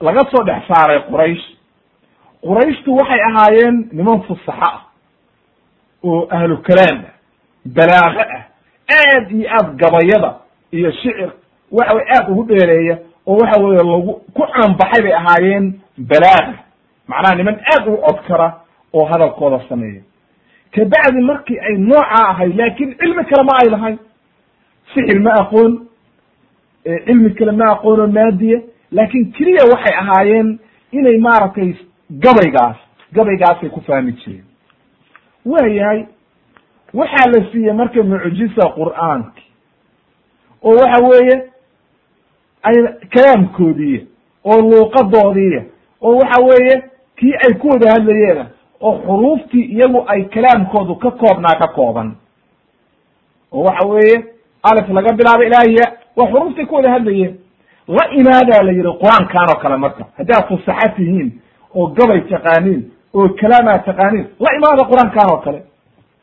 Speaker 1: laga soo dhex saaray quraysh qurayshtu waxay ahaayeen niman fusaxo ah oo ahlu kalaam ah balaago ah aad iyo aad gabayada iyo shicir waxa weye aad ugu dheereeya oo waxa weye lagu ku caanbaxay bay ahaayeen balaaga macnaha niman aad ugu cod kara oo hadalkooda sameeya. Kabacdi markii ay noocaa ahayd laakin cilmi kale ma ay lahayn. Sixir ma aqoon
Speaker 2: cilmi kale ma aqoono maadiya laakin keliya waxay ahaayeen inay maaragtay gabaygaas gabaygaasay ku fahmi jireen waayahay waxaa la siiyey marka mucjisa qur'aanki. Oo waxa weeye ay kalaamkoodiiya oo luuqadoodiiya oo waxa weeye kii ay ku wada hadlayeena oo xuruuftii iyagu ay kalaamkoodu ka koobnaa ka kooban. Oo waxa weeye alif laga bilaabo ilaahiya waa xuruuftii ku wada hadlayeen. La imaadaa la yihi qur'aankan oo kale marka haddaad fusaxa tihiin oo gabay taqaaniin oo kalaamaa taqaaniin la imaada qur'aankan oo kale.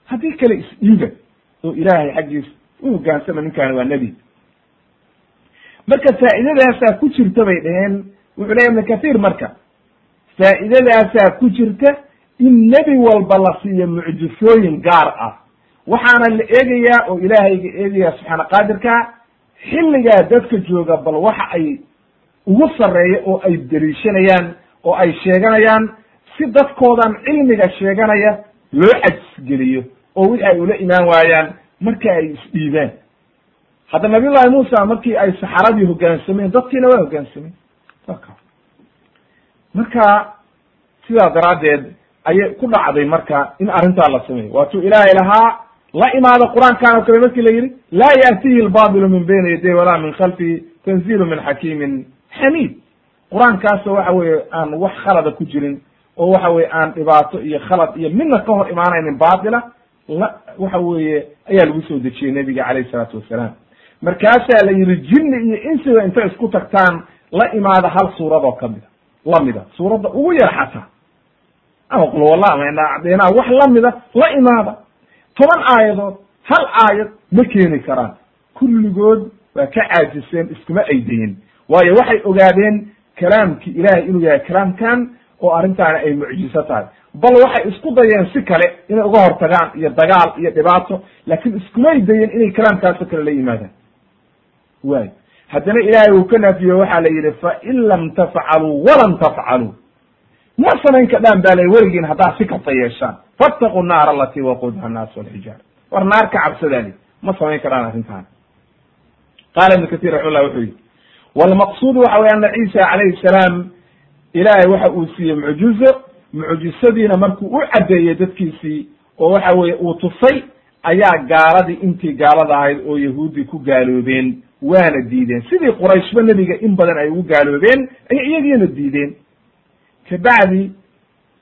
Speaker 2: Haddii kale isdhiiba oo ilaahay xaggiisa u hogaansama ninkaani waa nebi marka faa'iidadaasaa ku jirta bay dheheen wuxuu leya ibnu kathiir marka faa'iidadaasaa ku jirta in nebi walba la siiyo mucjisooyin gaar ah. Waxaana la eegayaa oo ilaahayga eegaya subxaana qaadirka xilligaa dadka jooga bal waxa ay ugu sarreeya oo ay deliishanayaan oo ay sheeganayaan si dadkoodan cilmiga sheeganaya loo cajisgeliyo oo wixi ay ula imaan waayaan marka ay isdhiibaan hadda nabiyullahi muusa markii ay saxaradii hoggaansameen dadkiina waa hoggaansameen marka sidaa daraaddeed ayay ku dhacday marka in arrintaa la sameeyo waatuu ilaahay lahaa la imaada qur'aankan oo kale markii la yidhi laa yaatihi lbabilu min bayni yaday walaa min khalfihi tanzilu min xakimin xamiid qur'aankaasoo waxa weeye aan wax khalada ku jirin oo waxa weye aan dhibaato iyo khalad iyo midna ka hor imaanaynin baatila la waxa weeye ayaa lagu soo dejiyey nebiga calayhi salaatu wasalaam. Markaasaa la yidhi jinni iyo insiga intay isku tagtaan la imaada hal suuradoo kamida lamida suuradda ugu yar xataa. Ama qul walla ama inacdeenaa wax lamida la imaada. Toban aayadood hal aayad ma keeni karaan. Kulligood waa ka caajiseen iskuma aydayin waayo waxay ogaadeen kalaamkii ilahay inuu yahay kalaamkan oo arrintaani ay mucjiso tahay. Bal waxay isku dayeen si kale inay uga hortagaan iyo dagaal iyo dhibaato laakiin iskumay dayen inay kalaamkaasoo kale la yimaadaan. Waay haddana ilaahay uu ka naafiye waxaa la yidhi fain lam tafcaluu walan tafcaluu. Ma samayn kadhaan baa la weligiin haddaad si kasta yeeshaan. Fattaqu naar alati waquudha annaas walxijaara war naar ka cabsadaali ma samayn karaan arrintaan qaala ibnu katir raximullah wuxuu yihi walmaqsuud waxa weye ana ciisa calayhi salaam ilaahay waxa uu siiyey mucjizo mucjisadiina markuu u caddeeyey dadkiisii oo waxa weye uu tusay ayaa gaaladii intii gaalada ahayd oo yahuuddii ku gaaloobeen waana diideen. Sidii qurayshba nebiga in badan ay ugu gaaloobeen ayay iyagiina diideen. Kabacdi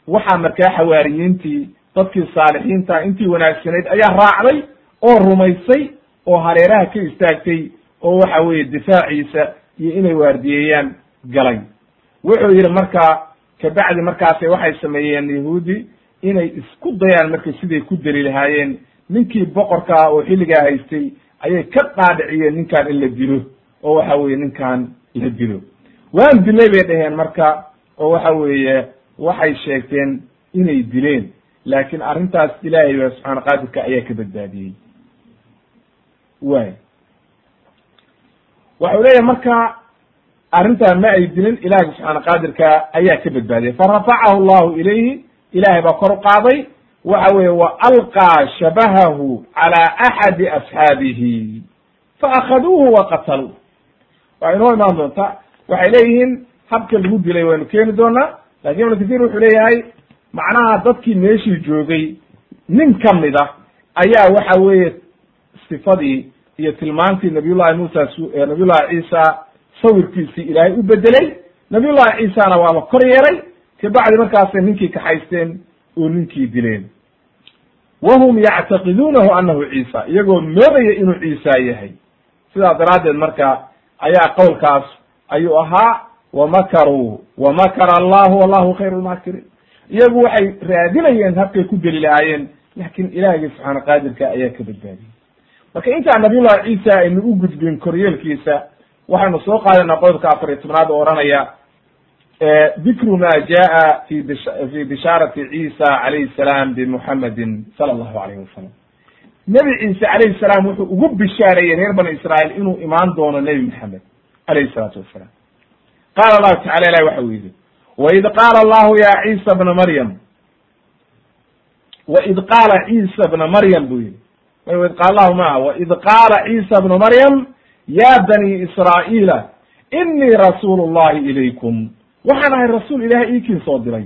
Speaker 2: waxaa markaa xawaariyiintii dadkii saalixiinta intii wanaagsanayd ayaa raacday oo rumaysay oo hareeraha ka istaagtay oo waxa weeye difaaciisa iyo inay waardiyeeyaan galay. Wuxuu yidhi marka kabacdi markaase waxay sameeyeen yahuudi inay isku dayaan marka siday ku deli lahaayeen. Ninkii boqorkaa oo xilligaa haystay ayay ka dhaadhiciyeen ninkaan in la dilo oo waxa weeye ninkaan la dilo. Waan dilay bay dhaheen marka oo waxa weeye waxay sheegteen inay dileen. Laakiin arrintaas ilaahay subxaana qaadirka ayaa ka badbaadiyey. Way waxau leeyahay marka arrintan ma ay dilin ilaahay subxaana qaadirka ayaa ka badbaadiyey. Farafacahu llahu ilayhi ilahay baa kor u qaaday. Waxa weeye wa alqaa shabahahu cala axadi asxaabihi. Faakaduuhu wa qataluu waa inoo imaan doonta. Waxay leeyihiin habka lagu dilay waynu keeni doonaa laakiin ibnu kathir wuxuu leeyahay macnaha dadkii meeshii joogay nin kamida ayaa waxa weeye sifadii iyo tilmaantii nabiyullahi muusa nabiyullahi ciisa sawirkiisii ilaahay u bedelay nabiyullahi ciisana waaba kor yeeray. Kabacdi markaasay ninkii kaxaysteen oo ninkii dileen. Wahum yactaqiduunahu anahu ciisa iyagoo moodaya inuu ciisa yahay. Sidaa daraaddeed marka ayaa qowlkaas ayuu ahaa wamakaruu wamakara allahu wallahu khayru lmaakiriin iyagu waxay raadinayeen habkay ku deli lahaayeen laakin ilaahigii subxaana qaadirka ayaa ka badbaadiyey marka intaan nabiyullahi ciisa aynu u gudbin koryeelkiisa waxaynu soo qaadanaa qodobka afar iyo tobnaad oo oranaya dikru ma jaa fi fi bishaarati ciisa calayhi salaam bimuxamedin sala allahu alayh wasalam nebi ciise calayhi salaam wuxuu ugu bishaareeyey reer bani israa'iil inuu imaan doono nebi maxamed alayhi salaatu wasalaam qaala allahu tacala ilahi waxa uu yidhi waid qaala allahu ya ciisa bna maryam waid qaala ciisa bna maryam buu yihi waid qaala allahu maa waid qaala ciisa bnu maryam ya bani israa'iila inii rasuulu llahi ilaykum. Waxaan ahay rasuul ilahay iikiin soo diray.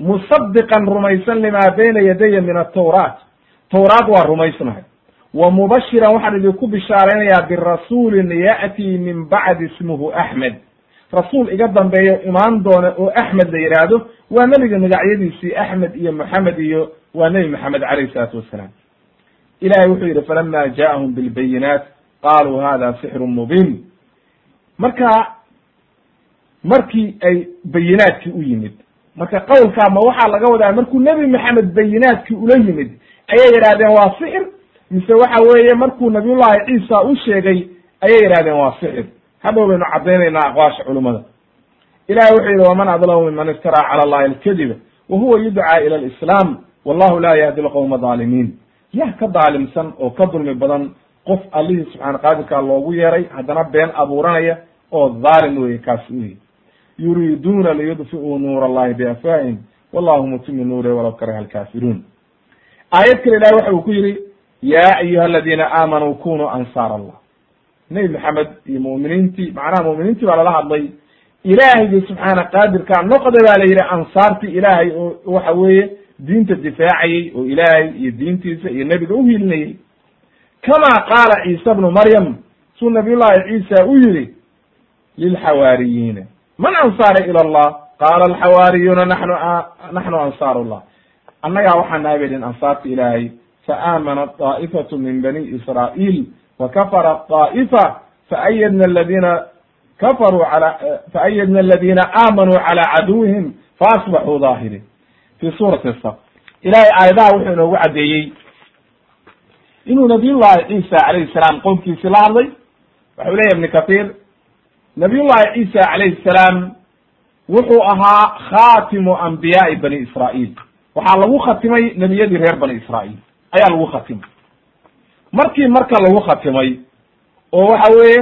Speaker 2: Musadiqan rumaysan limaa bayna yadaya min atawraat tawraat waa rumaysnahay. Wa mubashiran waxaan idinku bishaaraynayaa birasuulin ya'tii min bacdi ismuhu axmed rasuul iga dambeeyo imaan doona oo axmed la yidhaahdo waa nebiga magacyadiisii axmed iyo moxamed iyo waa nebi moxamed calayhi salaatu wassalaam ilahay wuxuu yidhi falama ja'ahum bilbayinaat. Qaluu hada sixru mubiin. Marka markii ay bayinaadkii u yimid marka qowlkaa ma waxaa laga wadaa markuu nebi maxamed bayinaadkii ula yimid ayay yidhahdeen waa sixir. Mise waxa weeye markuu nabiyullahi ciisa u sheegay ayay yidhahdeen waa sixir. Hadhow baynu caddaynaynaa aqwaasha culimada ilahi wuxuu yidhi waman adlamu miman iftaraa cala allahi alkadiba wa huwa yudcaa ila alislaam wallahu la yahdi lqowma dhaalimiin yah ka daalimsan oo ka dulmi badan qof allihii subxaana qaadirkaa loogu yeeray haddana been abuuranaya oo dhaalim weye kaasi uyi yuriiduuna liyudfi'uu nuur allahi biafwaahim wallahu mutimi nuure walaw karaha alkaafiruun. Aayad kale ilahi waxa uu ku yidhi ya ayuha aladiina aamanuu kunuu ansaar allah nebi maxamed iyo mu'miniintii macnaha mu'miniintii baa lala hadlay ilaahaygi subxaana qaadirkaa noqda baa la yidhi ansaartii ilaahay oo waxa weeye diinta difaacayey oo ilaahay iyo diintiisa iyo nebiga uhiilinayey kama qaala ciisa bnu maryam suu nabiy llahi ciisa u yihi lilxawaariyiina man ansaara ila allah? Qaala alxawaariyuuna naxnu naxnu ansaaru llah annagaa waxaa nahay bay dhin ansaarta ilaahay faamana daa'ifatu min bani israa'iil wa kafara daa'ifa faayadna aladina kafaruu ala faayadna aladina aamanuu cala caduwihim faasbaxuu daahiriin fi suurati saf ilahay aayadaha wuxuu inoogu caddeeyey inuu nabiyullahi ciisa calayhi salaam qowmkiisi la hadlay. Waxau leyahy ibni kathir nabiyullahi ciisa calayhi salaam wuxuu ahaa khatimu anbiyaai bani israa'iil. Waxaa lagu khatimay nebiyadii reer bani israa'iil. Ayaa lagu khatimay. Markii marka lagu khatimay oo waxa weeye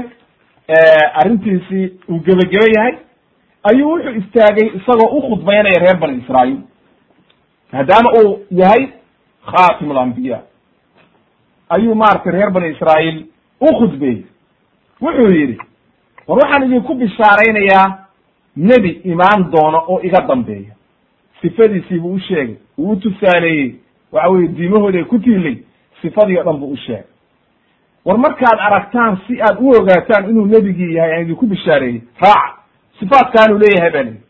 Speaker 2: arrintiisii uu gebageba yahay ayuu wuxuu istaagay isagoo u khudbaynaya reer bani israa'iil maadaama uu yahay khatim alambiya ayuu maaragtay reer bani israa'iil u khudbeeyey wuxuu yidhi war waxaan idinku bishaaraynayaa nebi imaan doono oo iga dambeeya. Sifadiisii buu u sheegay uu tusaaleeyey waxa weye diimahooda ay ku tiilay sifadii o dhan buu u sheegay. War markaad aragtaan si aad u ogaataan inuu nebigii yahay aan idinku bishaareeyey raaca sifaatkaanuu leeyahay baa lihi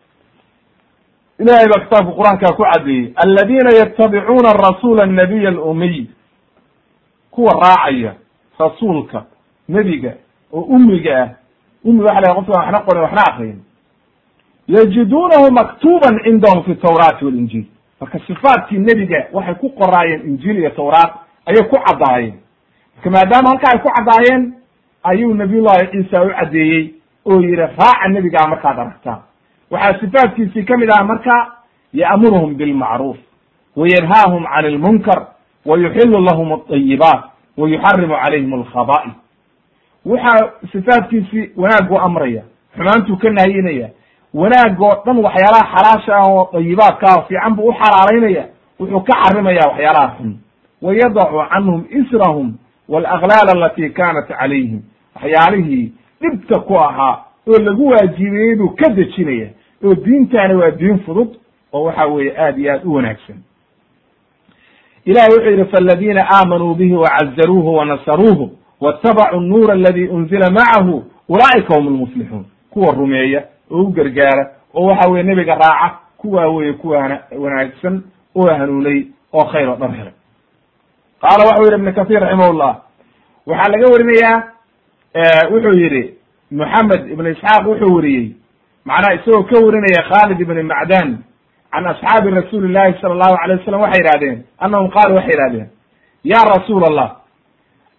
Speaker 2: ilahay baa kitaabka qur'aankaa ku caddeeyey aladiina yatabicuuna arasuula annabiy alumiy kuwa raacaya rasuulka nebiga oo umiga ah ummi waxa la qofka waxna qorin waxna akriyin yajiduunahu maktuban cindahum fi tawraati walinjiil marka sifaatkii nebiga waxay ku qoraayeen injiil iyo tawraat ayay ku caddaayeen marka maadaama halka ay ku caddaayeen ayuu nabiyullahi ciisa u caddeeyey oo yihi raaca nebigaa markaad aragtaan waxaa sifaatkiisii ka mid ah marka ya'muruhum bilmacruuf wayanhaahum can lmunkar wayuxilu lahum alayibaat wayuxarimu calayhim alkhaba'is waxaa sifaatkiisii wanaaguu amraya xumaantuu ka nahyinaya wanaagoo dhan waxyaalaha xalaasha ah oo dayibaadka ah fiican buu u xalaalaynaya wuxuu ka xarimaya waxyaalaha xun. Wayadacu canhum israhum walaklaal alati kanat calayhim. Waxyaalihii dhibta ku ahaa oo lagu waajibiyey buu ka dejinaya oo diintaani waa diin fudud oo waxa weeye aad iyo aad u wanaagsan. Ilahi wuxuu yidhi faladina aamanuu bihi wacazaruuhu wanasaruuhu watabacuu nuura aladi unzila macahu ulaa'ika hum lmuflixuun kuwa rumeeya oo u gargaara oo waxa weye nebiga raaca kuwaa weye kuwa wanaagsan oo hanuunay oo khayr oo dhan helay. Qaala waxau yidhi ibn kathir raximahullah waxaa laga warinayaa wuxuu yidhi moxamed ibn isxaaq wuxuu weriyey macnaha isagoo ka warinaya khalid ibn macdan can asxaabi rasuuli llahi sala allahu alay wasalam waxay yihahdeen annahum qaalu waxay yihahdeen ya rasuul allah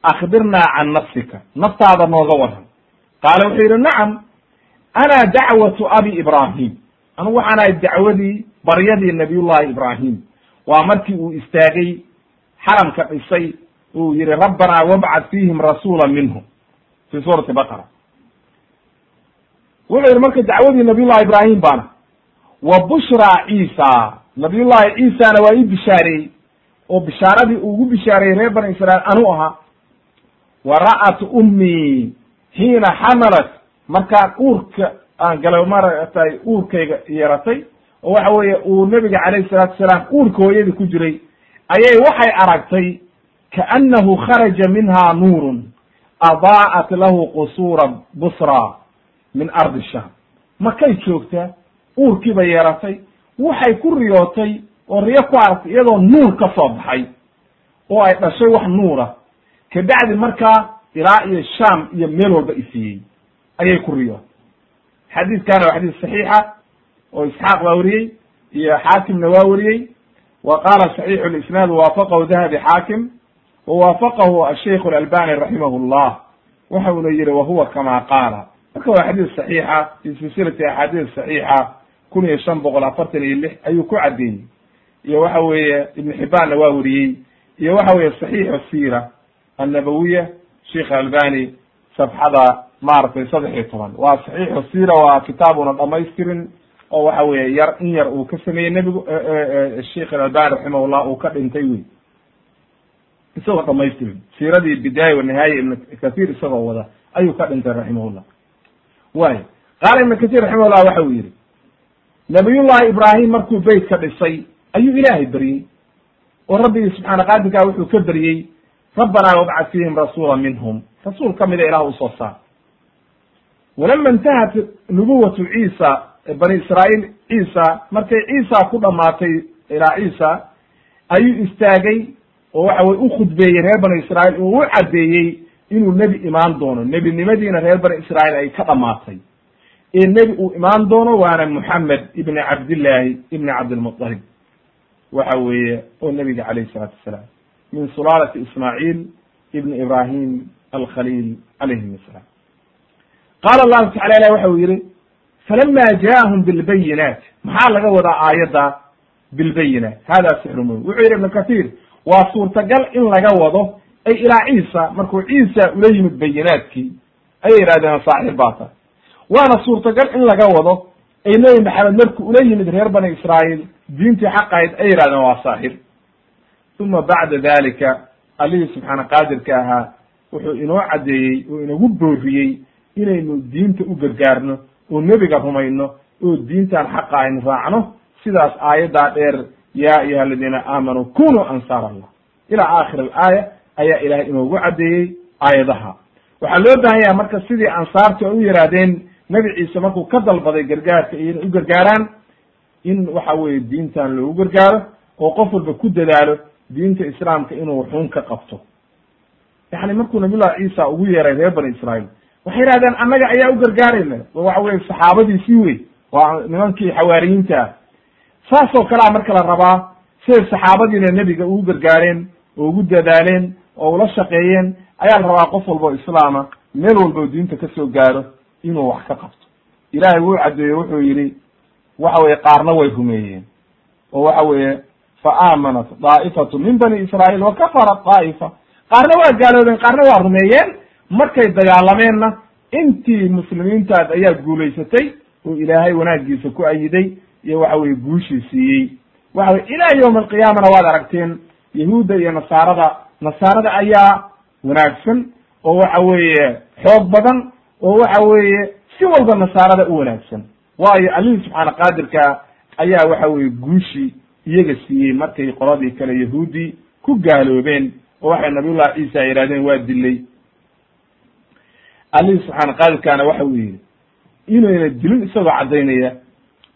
Speaker 2: akbirnaa can nafsika naftaada nooga waran. Qaala wuxuu yidhi nacam ana dacwatu abi ibrahim anugu waxaan ahay dacwadii baryadii nabiyullahi ibrahim waa markii uu istaagay xaramka dhisay uu yihi rabbanaa wabcad fiihim rasuula minhum. Fi suurati baqara wuxuu yihi marka dacwadii nabiyullahi ibrahim baana. Wa bushraa ciisa. Nabiyullahi ciisana waa ii bishaareeyey. Oo bishaaradii ugu bishaareeyey reer bani israiil anuu ahaa. Wa ra'at ummii xiina xamalat. Markaan uurka aan galay maratay uurkayga yeratay oo waxa weeye uu nebiga calayhi salaatu salaam uurka hooyadii ku jiray ayay waxay aragtay kaannahu kharaja minha nuurun adaa'at lahu qusuura busra min ardi sham makay joogtaa uurkii bay yeeratay waxay ku riyootay oo riyo ku aragtay iyadoo nuur ka soo baxay oo ay dhashay wax nuura kabacdi markaa ilaa iyo sham iyo meel walba isiiyey ayay ku riyootay. Xadiidkana waa xadiis saxiixa oo isxaaq baa weriyey iyo xaakimna waa weriyey wa qaala saxiixu lisnaad waafaqahu dahabi xaakim wawaafaqahu asheikh alalbani raximah llah waxa una yihi wahuwa kama qaala marka waa xadiis saxiixa fi silsilati axaadiis saxiixa kun iyo shan boqol afartan iyo lix ayuu ku caddeeyey iyo waxa weeye ibn xibaanna waa weriyey iyo waxa weeye saxiixu sira annabawiya sheikh albani safxada maaragtay saddex iyo toban. Waa saxiixu sira waa kitaabuna dhamaystirin oo waxa weeye yar in yar uu ka sameeyey nebigu sheikh alalbani raximahullah uu ka dhintay wey isagoo dhamaystirin siiradii bidaaya wanihaaya ibn kathir isagoo wada ayuu ka dhintay raximahullah way qaala ibn kathir raximahullah waxa uu yihi nabiyullahi ibraahim markuu beyt ka dhisay ayuu ilaahay beryey oo rabbigii subxaana qaadirkaa wuxuu ka beryey rabbanaa wabcad fiihim rasuula minhum. Rasuul ka mida ilah u soo saar. Walama intahat nubuwatu ciisa bani israa'iil ciisa markay ciisa ku dhamaatay ilaa ciisa ayuu istaagay oo waxa weye u khudbeeyey reer bani israa'iil oo u caddeeyey inuu nebi imaan doono. Nebinimadiina reer bani israa'iil ay ka dhamaatay ee nebi uu imaan doono waana moxamed ibni cabdillaahi ibni cabdilmuطalib waxa weeye oo nebiga calayhi salaatu wasalaam. Min sulaalati ismaaciil ibni ibrahim alkhaliil calayhim asalaam qaala allahu tacala ilah waxa uu yihi falama jaahum bilbayinaat. Maxaa laga wadaa aayadda bilbayinaat? Hada sixru mubin wuxuu yihi ibnu kathir waa suurtagal in laga wado ay ilaa ciisa markuu ciisa ula yimid bayinaadkii ayay yidhahdeen saaxir baa tahay waana suurtagal in laga wado ay nebi maxamed markuu ula yimid reer bani israa'iil diintii xaqahayd ay yidhahdeen waa saaxir uma bacda dalika allihii subxaana qaadirka ahaa wuxuu inoo caddeeyey oo inagu booriyey inaynu diinta u gargaarno oo nebiga rumayno oo diintan xaqa aynu raacno. Sidaas aayaddaa dheer ya ayuha aladiina aamanuu kunuu ansaar allah ila aakhir alaaya ayaa ilahay inoogu caddeeyey aayadaha. Waxaa loo baahan marka sidii ansaartu u yihaahdeen nebi ciise markuu ka dalbaday gargaarka iyo inay u gargaaraan in waxa weeye diintan loogu gargaaro oo qof walba ku dadaalo diinta islaamka inuu xun ka qabto. Yani markuu nabiyullahi ciisa ugu yeeray reer bani israa'iil waxay yihahdeen annaga ayaa u gargaarayna waxa weye saxaabadiisii wey waa nimankii xawaariyiinta. Ah saasoo kalea marka la rabaa siday saxaabadiina nebiga ugu gargaareen oo ugu dadaaleen oo ula shaqeeyeen ayaa la rabaa qof walba o islaama meel walba diinta ka soo gaaro inuu wax ka qabto. Ilaahay wuu caddeeyey wuxuu yidhi waxa weye qaarna way rumeeyeen. Oo waxa weeye fa aamanat daa'ifatu min bani israa'iil wa kafarat daa'ifa. Qaarna waa gaaloobeen qaarna waa rumeeyeen. Markay dagaalameenna intii muslimiintaad ayaa guulaysatay oo ilaahay wanaagiisa ku ayiday iyo waxa weye guushii siiyey. Waxa weye ilaa yawma alqiyaamana waad aragteen yahuudda iyo nasaarada nasaarada ayaa wanaagsan oo waxa weeye xoog badan oo waxa weeye si walba nasaarada u wanaagsan. Waayo allihii subxaana qaadirka ayaa waxa weye guushii iyaga siiyey markay qoladii kale yahuuddii ku gaaloobeen oo waxay nabiyullahi ciisa yihahdeen waa dilay allihii subxaana qaadirkaana waxa uu yihi inayna dilin isagoo caddaynaya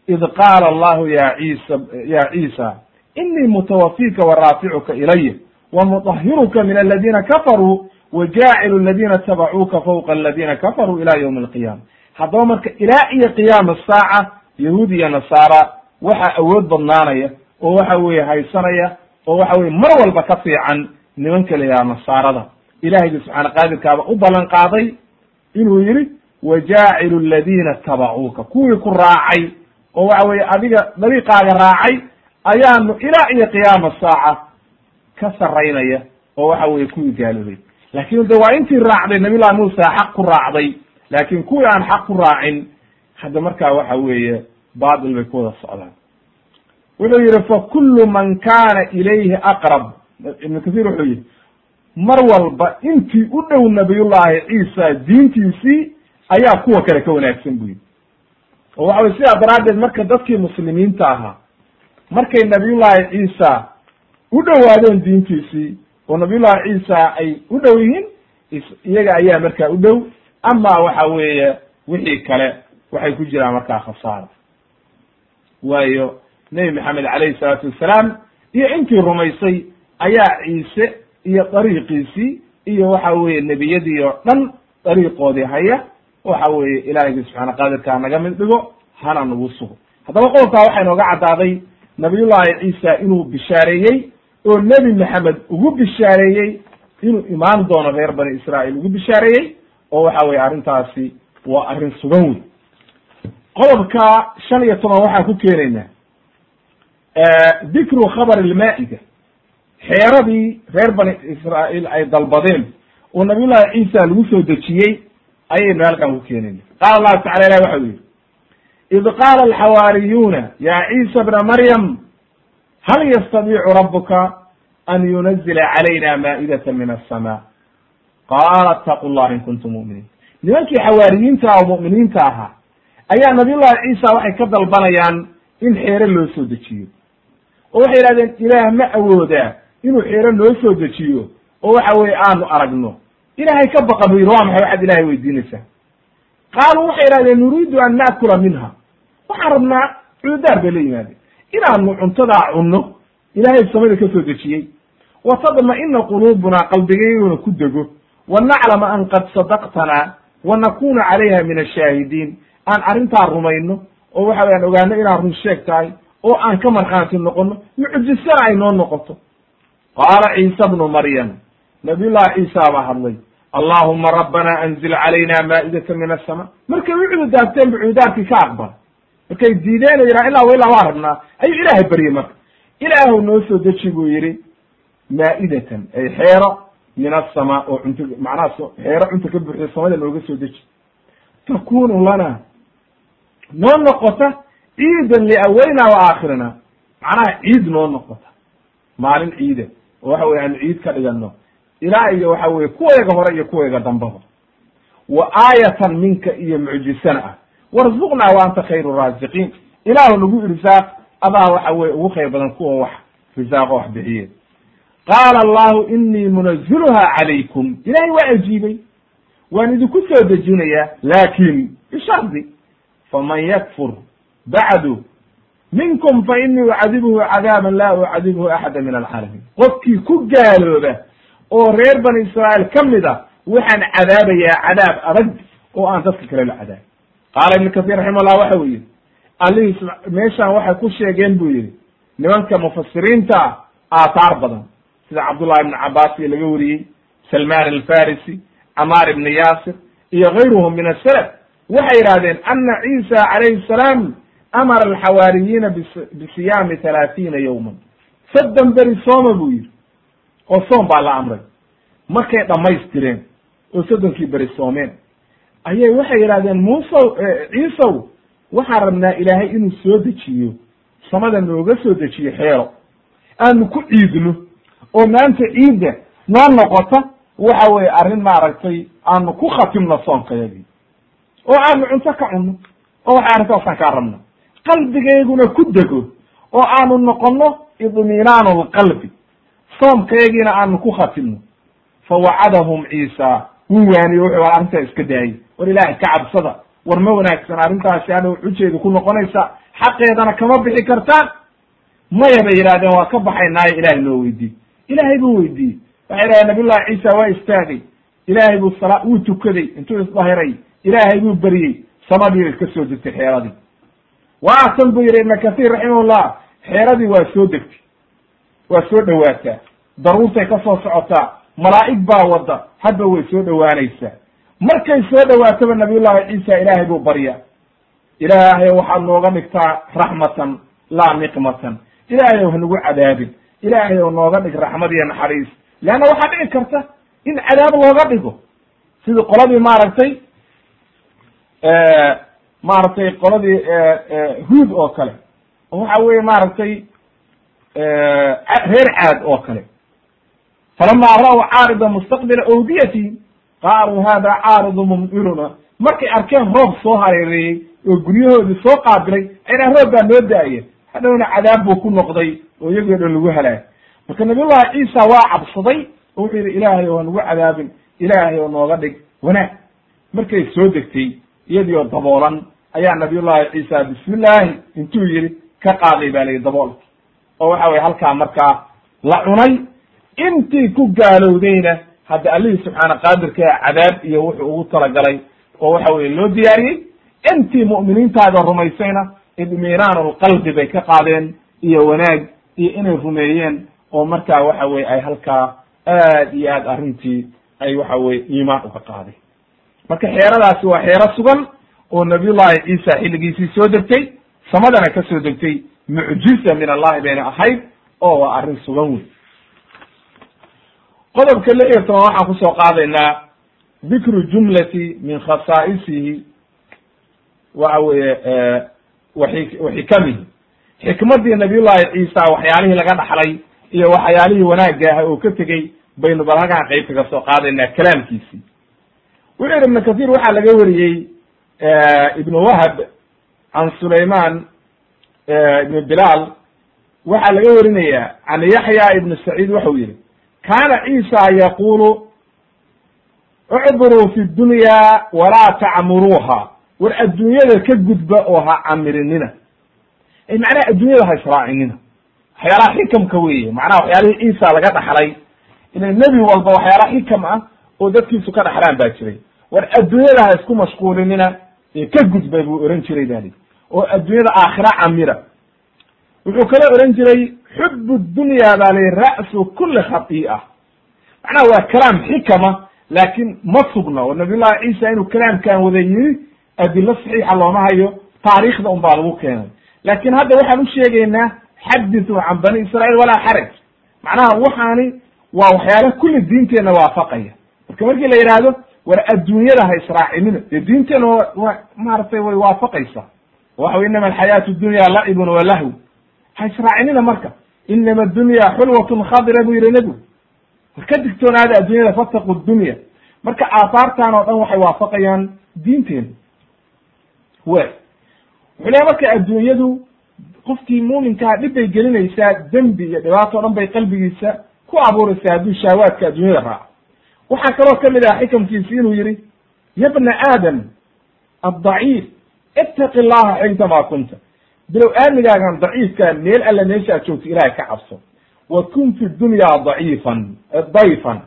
Speaker 2: id qaala allahu ya ciisa ya ciisa inii mutawafika waraaficuka ilaya wmuطahiruka min aladina kafaruu wajaacilu ladina itabacuuka fawqa aladina kafaruu ila ywmi alqiyama haddaba marka ilaa iyo qiyaama saaca yahuud iyo nasaara waxaa awood badnaanaya oo waxa weye haysanaya oo waxa weye mar walba ka fiican nimanka la yidhaha nasaarada ilahaygi subxaana qaadirkaaba u ballan qaaday inuu yihi wajaacilu ladina itabacuuka kuwii ku raacay oo waxa weye adiga dariiqaaga raacay ayaanu ilaa iyo qiyaama saaca ka saraynaya oo waxa weye kuwii gaaloobay laakin de waa intii raacday nabiy llahi muusa xaq ku raacday. Laakin kuwii aan xaq ku raacin hadda markaa waxa weeye baatil bay ku wada socdaan. Wuxuu yihi fakulu man kana ilayhi aqrab. Ibnu kathir wuxuu yihi mar walba intii u dhow nabiyullaahi ciisa diintiisii ayaa kuwa kale ka wanaagsan bu yidhi. Oo waxa weye sidaa daraaddeed marka dadkii muslimiinta ahaa markay nabiyullaahi ciisa u dhowaadeen diintiisii oo nabiyullahi ciisa ay u dhow yihiin iyaga ayaa markaa u dhow ama waxa weeye wixii kale waxay ku jiraan markaa khasaara waayo nebi maxamed calayhi salaatu wassalaam iyo intii rumaysay ayaa ciise iyo dariiqiisii iyo waxa weeye nebiyadii oo dhan dariiqoodii haya. Waxa weeye ilaahiygi subxaana qaadirkaa naga mid dhigo hana nagu sugo. Haddaba qodobkaa waxaa inooga caddaaday nabiyullaahi ciisa inuu bishaareeyey oo nebi maxamed ugu bishaareeyey inuu imaan doono reer bani israa'iil ugu bishaareeyey oo waxa weye arrintaasi waa arrin sugan wey qodobka shan iyo toban waxaan ku keenaynaa. Dikru khabar ilmaa'ida xeeradii reer bani israa'iil ay dalbadeen oo nabiyullahi ciisa lagu soo dejiyey ayaynu halkan ku keenayna qaala allahu tacala ilah waxa u yihi id qaala alxawaariyuuna ya ciisa bna maryam hal yastadiicu rabuka an yunazila calayna maa'idata min asama qaala ataqu llah in kuntum mu'miniin nimankii xawaariyiinta oo mu'miniinta ahaa ayaa nabiyullahi ciisa waxay ka dalbanayaan in xeere loo soo dejiyo oo waxay yidhahdeen ilaah ma awoodaa inuu xeere noo soo dejiyo oo waxa weye aanu aragno ilaahay ka baqa bu yidhi waa maxay waxaad ilahay weydiinaysaa qaaluu waxay yidhahdeen nuriidu an naakula minha waxaan rabnaa cududaar bay la yimaadeen inaanu cuntadaa cunno ilaahay samada ka soo dejiyey. Wa tadma'ina quluubuna qalbigayguna ku dego. Wa naclama an qad sadaqtanaa wa nakuna calayha min ashaahidiin aan arrintaa rumayno oo waxa weyaan ogaano inaan run sheeg tahay oo aan ka markhaanti noqono mucjisana ay noo noqoto. Qaala ciisa bnu maryam nabiyullahi ciisa baa hadlay allahuma rabbana anzil calayna maa'idata min asama markay u cududaarteen bu cududaarkii ka aqbal markay diideen o yidhaha ilaa wa ilaa waa rabnaa. Ayuu ilaahay baryey marka. Ilaahu noo soo deji buu yidhi maa'idatan ay xeero min asama oo cunto macnaha xeero cunta ka buuxiyo samada nooga soo deji. Takunu lana noo noqota ciidan liawalina wa aakhirina. Macnaha ciid noo noqota. Maalin ciida. Oo waxa weye aanu ciid ka dhigano ilaa iyo waxa weye kuwayga hore iyo kuwayga dambaba. Wa aayatan minka iyo mucjisana ah warzuqnaa wa anta khayru raasiqiin ilaahu nagu irsaaq adaa waxa weye ugu khayr badan kuwa wax risaaqo wax bixiye. Qaala allahu inii munaziluha calaykum. Ilahay waa ajiibay. Waan idinku soo dejinayaa laakin bishardi faman yakfur bacdu minkum fa inii ucadibhu cadaaban laa ucadibhu axada min alcaalamiin. Qofkii ku gaalooba oo reer bani israa'iil ka mid a waxaan cadaabayaa cadaab adag oo aan dadka kale la cadaabin qaala ibnu kahiir raximahullah waxa uu yihi allihii meeshaan waxay ku sheegeen buu yihi nimanka mufasiriinta aathaar badan. Sida cabdullahi ibnu cabaas iyo laga wariyey salman alfarisi camaar ibni yaasir iyo gayruhum min asalaf waxay yidhahdeen ana ciisa calayhi salaam amara alxawaariyiina bisiyaami halaathiina yowman soddon beri sooma buu yidhi oo soom baa la amray. Markay dhammaystireen oo soddonkii beri soomeen ayay waxay yidhahdeen muusow ciisow waxaan rabnaa ilaahay inuu soo dejiyo samada nooga soo dejiyo xeero aanu ku ciidno oo maanta ciidda noo noqota waxa weye arrin maaragtay aanu ku khatimno soonkayagii oo aanu cunto ka cunno oo waxay arrintaasaan kaa rabna qalbigayguna ku dego oo aanu noqono idminaanu lqalbi soomkayagiina aanu ku khatimno. Fawacadahum ciisa wuu waaniye wuxuu arrintaa iska daayey war ilaahay ka cabsada. War ma wanaagsan arrintaasi ana xujeedu ku noqonaysa xaqeedana kama bixi kartaan. Maya bay yidhahdeen waa ka baxaynaayo ilahay noo weydiiy ilaahay buu weydiiyey. Waxay yidhahdeen nabiyullahi ciisa waa istaagay. Ilaahay buu sala wuu tukaday intuu isdahiray ilaahay buu beryey samadii ka soo degtay xeeradii. Waatan buu yidhi ibna kahiir raximahullah xeeradii waa soo degtay. Waa soo dhowaataa daruurtay ka soo socotaa. Malaa'ig baa wadda. Hadba way soo dhowaanaysaa markay soo dhowaataba nabiyullahi ciisa ilaahay buu barya. Ilaahay waxaad nooga dhigtaa raxmatan laa niqmatan. Ilaahay ow hanagu cadaabin. Ilaahay ow nooga dhig raxmad iyo naxariis. Leanna waxaa dhici karta in cadaab looga dhigo. Sidii qoladii maaragtay maaragtay qoladii huod oo kale. Waxa weye maaragtay reer caad oo kale. Falama ra'w caarida mustaqbila awdiyati qaaluu hada caaridu mumdiruna markay arkeen roob soo hareereeyey oo guryahoodii soo qaabilay aynaa roob baa noo da'aya hadhowna cadaab buu ku noqday oo iyagoo dhan lagu halaag marka nabiyullahi ciisa waa cabsaday oo wuxuu yidhi ilaahay oo nagu cadaabin ilaahay oo nooga dhig wanaag markay soo degtay iyadii oo daboolan ayaa nabiyullahi ciisa bismillaahi intuu yidhi ka qaaday baa layihi daboolka oo waxa weye halkaa markaa la cunay intii ku gaalowdayna hadda allihii subxaana qaadirkaa cadaab iyo wuxuu ugu talagalay oo waxa weye loo diyaariyey intii mu'miniintaada rumaysayna idminaanu lqalbi bay ka qaadeen iyo wanaag iyo inay rumeeyeen oo markaa waxa weye ay halkaa aad iyo aad arrintii ay waxa weye iimaan uga qaaday. Marka xeeradaasi waa xeero sugan oo nabiyullahi ciisa xilligiisii soo degtay samadana ka soo degtay mucjiza min allahi bayna ahayd oo waa arrin sugan wey qodobka iyo toban waxaan ku soo qaadaynaa dikru jumlati min khasaa'isihi waxa weeye waxi waxikamihi xikmadii nabiyullahi ciisa waxyaalihii laga dhaxlay iyo waxyaalihii wanaagga ah oo ka tegey baynu bal halkaan qeyb kaga soo qaadaynaa kalaamkiisii. Wuxuu yihi ibnu kathir waxaa laga wariyey ibnu wahab can sulayman ibnu bilaal waxaa laga warinayaa can yaxya ibnu saciid waxau yihi kana ciisa yaqulu ucburuu fi dunya walaa tacmuruuha war adduunyada ka gudba oo ha camirinina macnaha adduunyada ha israacinina waxyaalaha xikamka weeye macnaha waxyaalihii ciisa laga dhaxlay ila nebi walba waxyaalaha xikam ah oo dadkiisu ka dhaxlaan baa jiray war adduunyada ha isku mashquulinina ee ka gudba buu ohan jiray bali oo adduunyada aakhira camira wuxuu kala ohan jiray xub dunya baa lay ra'su kuli khati'a macnaha waa kalaam xikama laakin ma sugna oo nabiyullahi ciisa inuu kalaamkan wada yiri adilo saxiixa looma hayo taariikhda un baa lagu keenay. Laakin hadda waxaan u sheegaynaa can bani israiil walaa xaraj. Macnaha waxaani waa waxyaala kulli diinteenna waafaqaya. Marka markii la yidhaahdo war adduunyada ha israacinina dee diinteenna maaragtay way waafaqaysaa. Waxa inama alxayaatu dunya lacibun wa lahw ha israacinina marka inama dunya xulwatun khadira buu yihi nebigu. Ka digtoonaada adduunyada fataqu dunya. Marka aahaartan oo dhan waxay waafaqayaan diinteena we wuxuu leeya marka adduunyadu qofkii muuminkaa dhib bay gelinaysaa dembi iyo dhibaato o dhan bay qalbigiisa ku abuuraysaa hadduu shahwaadka adduunyada raaco. Waxaa kaloo ka mid ah xikamkiisi inuu yihi ya bna aadam addaciif ittaqi llaha xaytama kunta bilow aamigaagan daciifka meel alla meesha aad joogto ilahay ka cabso. Wa fi dunya daciifan dayfan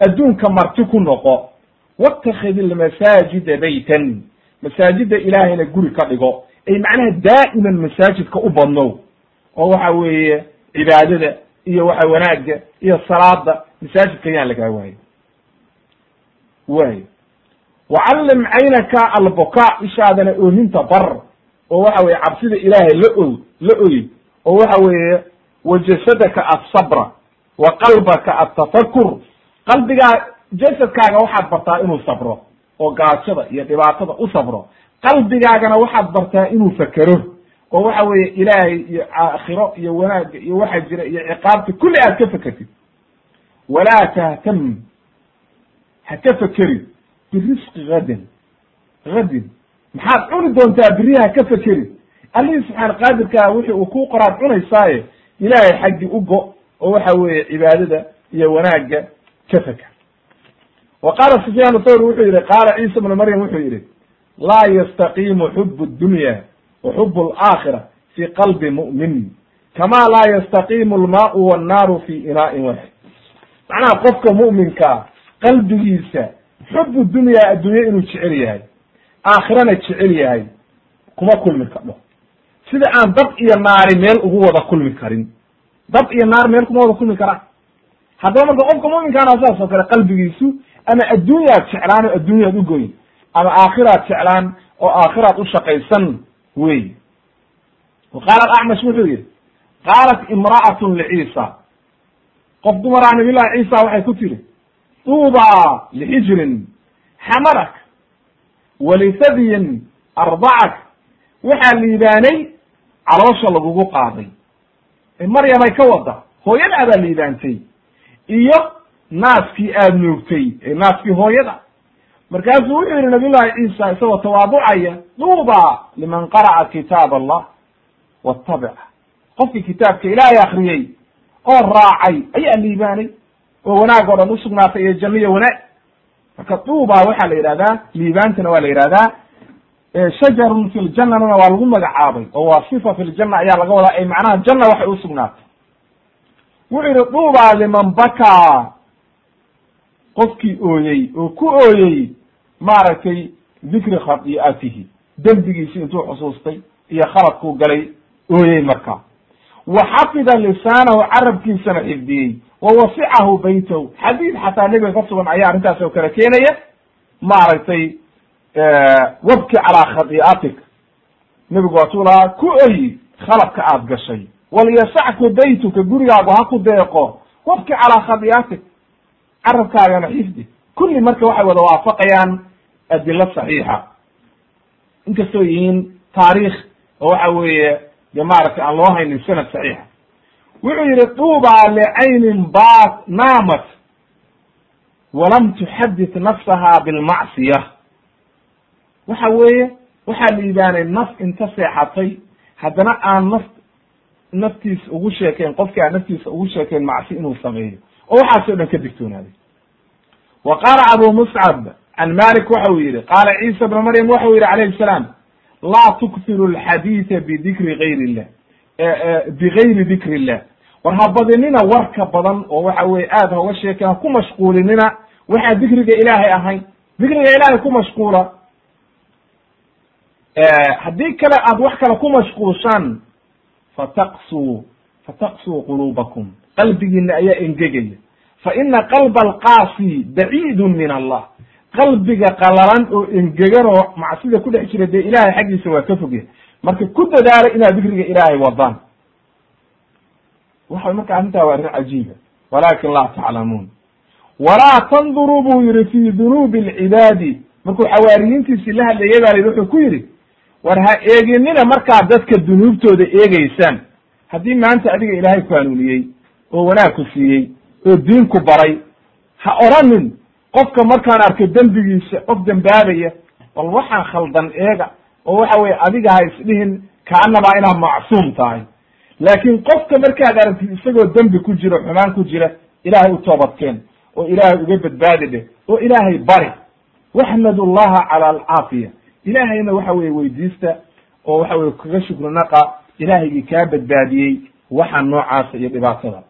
Speaker 2: adduunka marti ku noqo watakid ilmasaajida baytan. Masaajida ilaahayna guri ka dhigo. Ay macnaha daa'iman masaajidka u badnow. Oo waxa weeye cibaadada iyo waxa wanaagga iyo salaada masaajidka yaan lagaa waayo waayo wacallim caynaka albukaa ishaadana oohinta bar oo waxa weye cabsida ilaahay la o la oy oo waxa weeye wajasadaka asabra wa qalbaka atafakur qalbigaa jasadkaaga waxaad bartaa inuu sabro oo gaajada iyo dhibaatada u sabro. Qalbigaagana waxaad bartaa inuu fekero oo waxa weeye ilaahay iyo aakhiro iyo wanaagga iyo waxa jira iyo ciqaabta kulli aad ka fekertid walaa tahtam ha ka fekerin birisqi gadin gadin maxaad cuni doontaa beri ha ka fekerin allihii subxaana qaadirkaa wixii uu kuu qoraad cunaysaaye ilaahay xaggi u go oo waxa weeye cibaadada iyo wanaagga ka feker wa qaala sufyaan thawri wuxuu yihi qaala ciisa bnu maryam wuxuu yihi laa yastaqiimu xub dunya wa xub alaakhira fi qalbi mu'min. Kama laa yastaqiimu almaau wannaaru fi inaa'in waxid macnaha qofka mu'minkaa qalbigiisa xubu dunya adduunye inuu jecel yahay aakhirana jecel yahay kuma kulmi kadho sida aan dab iyo naari meel ugu wada kulmi karin. Dab iyo naar meel kuma wada kulmi karaan haddaba marka qofka mu'minkaana saas oo kale qalbigiisu ama adduunyaad jeclaan oo adduunyaad ugoyn ama aakhiraad jeclaan oo aakhiraad ushaqaysan wey. Wa qaala alacmash wuxuu yihi qaalat imra'atun liciisa qof dumaraa nabiyullahi ciisa waxay ku tiri tuuba lixijrin xamarak walisadiyin arbacak waxaa liibaanay caloosha lagugu qaaday. Maryamay ka wada hooyada baa liibaantay iyo naaskii aada nuugtay ee naaskii hooyada. Markaasuu wuxuu yihi nabiy llahi ciisa isagoo tawaaducaya duuba liman qara'a kitaab allah watabica qofkii kitaabka ilaahay akriyey oo raacay ayaa liibaanay oo wanaag oo dhan usugnaatay iyo janno iyo wanaag marka duuba waxaa la yidhahdaa liibaantana waa la yidhahdaa shajarun fi ljannana waa lagu magacaabay oo waa sifa fi ljanna ayaa laga wadaa ay macnaha janna waxay usugnaatay wuxuu yihi duuba liman bakaa qofkii ooyey oo ku ooyey maaragtay dikri khadi'atihi dembigiisi intuu xusuustay iyo khaladkuu galay ooyey markaa. Wa xafida lisaanahu carabkiisana xifdiyey wa wasicahu baytahu xadiid xataa nebiga ka sugan ayaa arrintaas oo kale keenaya maaragtay wabki calaa khadi'atik nebigu waatuu lahaa ku oyi khaladka aad gashay walyasacku baytuka gurigaagu ha ku deeqo wabki calaa khadi'atik carabkaagana xifdi kulli marka waxay wada waafaqayaan adilo saxiixa inkastoo yihiin taariikh oo waxa weeye de maaragtay aan loo haynin sanad saxiixa wuxuu yihi duuba licaynin baat naamat walam tuxadit nafsaha bilmacsiya. Waxa weeye waxaa liibaanay naf inta seexatay haddana aan naf naftiisa ugu sheekayn qofkii aan naftiisa ugu sheekayn macsi inuu sameeyo. Oo waxaasoo dhan ka digtoonaaday wa qaala abu muscab can malik waxa uu yihi qaala ciisa bna maryam waxa uu yihi calayhi salaam laa tukhiru alxadiida bidikri gayr illah bigayri dikri illah war ha badinina warka badan oo waxa weye aad ha uga sheekeen ha ku mashquulinina waxaa dikriga ilaahay ahayn. Dikriga ilaahay ku mashquula haddii kale aad wax kale ku mashquushaan fataqsuu fataqsuu quluubakum. Qalbigiina ayaa engegaya. Fa ina qalba alqaasi baciidun min allah. Qalbiga qalalan oo engegan oo macsida ku dhex jira dee ilahay xaggiisa waa ka fogya marka ku dadaala inaad dikriga ilaahay wadaan. Waxa marka arrintaa waa arrin cajiiba walakin laa taclamuun. Walaa tanduruu buu yihi fi dunuubi alcibaadi. Markuu xawaariyiintiisii la hadlayay baa yidhi wuxuu ku yidhi war ha eeginina markaad dadka dunuubtooda eegeysaan haddii maanta adiga ilaahay ku hanuuniyey oo wanaag ku siiyey oo diin ku baray ha oranin. Qofka markaan arko dembigiisa qof dembaabaya bal waxaan khaldan eega oo waxa weye adiga ha isdhihin kaanamaa inaad macsuum tahay. Laakiin qofka markaad aragtid isagoo dembi ku jiro xumaan ku jira ilaahay u toobadkeen oo ilaahay uga badbaadi dheh oo ilaahay bari. Waxmad llaha cala alcaafiya. Ilaahayna waxa weye weydiista oo waxa weye kaga shukri naqa ilaahaygii kaa badbaadiyey waxa noocaasa iyo dhibaatada.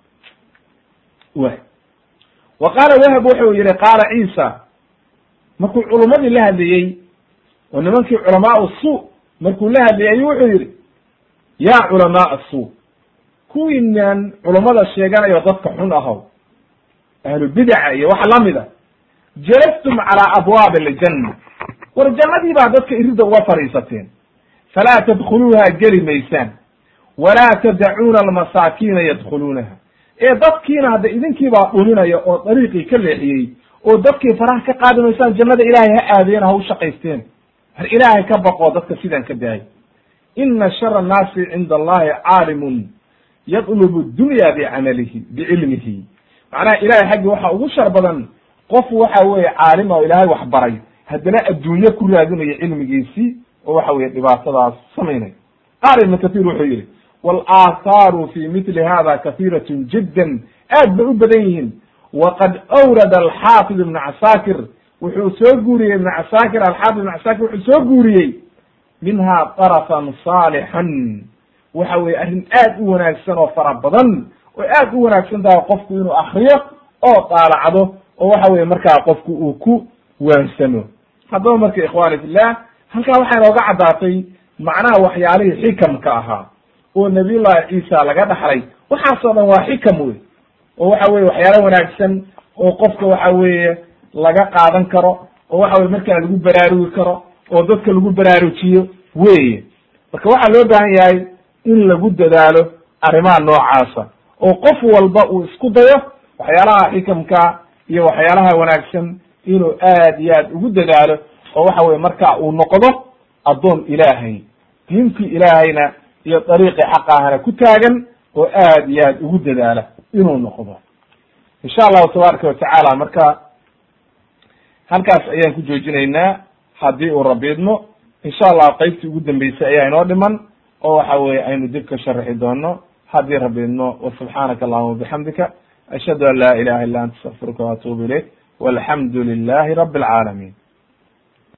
Speaker 2: Wa wa qaala wahab wuxuu yihi qaala ciisa markuu culummadii la hadlayey oo nimankii culamaau suu markuu la hadlayey ayuu wuxuu yihi yaa culamaa suu kuwiinan culummada sheeganayo dadka xun ahow ahlu bidaca iyo waxa lamida jalastum calaa abwaabi aljanna. War jannadii baa dadka irida uga fadhiisateen. Falaa tadkhuluuha geli maysaan. Walaa tadacuuna almasaakiina yadkhuluunaha. Ee dadkiina hadda idinkiibaa dhuminaya oo dariiqii ka leexiyey oo dadkii faraha ka qaadi maysaan jannada ilaahay ha aadeen ha u har ilaahay ka baqoo dadka sidaan ka daayay ina shara annaasi cinda allahi caalimun yadlubu dunya bicamalihi bicilmihi macnaha ilahay xaggii waxaa ugu shar badan qof waxa weeye caalima oo ilaahay wax baray haddana adduunye ku raadinaya cilmigiisii oo waxa weye dhibaatadaas samaynaya. Qaala ibnu kahiir wuxuu yihi walaahaaru fi mitli hada kahiiratun jiddan. Aad bay u badan yihiin. Waqad awrada alxaafid ibnu casaakir wuxuu soo guuriyey ibnu casaakir alxaafid ibnu casaakir wuxuu soo guuriyey minha darafan saalixan waxa weye arrin aad u wanaagsan oo fara badan oo aad u wanaagsan tahay qofku inuu akriyo oo daalacdo oo waxa weye markaa qofku uu ku waansamo. Haddaba marka ikhwani fillah halkaa waxaa inooga caddaatay macnaha waxyaalihii xikamka ahaa oo nabiyullahi ciisa laga dhaxlay. Waxaasoo dhan waa xikam wey oo waxa weye waxyaalo wanaagsan oo qofka waxa weeye laga qaadan karo oo waxa weye markaa lagu baraarugi karo oo dadka lagu baraarujiyo weye marka waxaa loo baahan yahay in lagu dadaalo arrimaha noocaasa oo qof walba uu isku dayo waxyaalaha xikamka iyo waxyaalaha wanaagsan inuu aad iyo aad ugu dadaalo oo waxa weye marka uu noqdo addoon ilaahay. Diinkii ilaahayna iyo dariiqii xaq ahana ku taagan oo aad iyo aad ugu dadaala inuu noqdo. Insha allahu tabaaraka watacaala marka halkaas ayaan ku joojinaynaa. Haddii uu rabi idmo insha allah qeybtii ugu dambeysay ayaa inoo dhiman oo waxa weye aynu dib ka sharaxi doono. Haddii rabi idmo wasubxaanaka allahuma bixamdika ashhadu an laa ilaha illa anta astaqfiruka waatubu ilayk walxamdu lilahi rabi alcaalamiin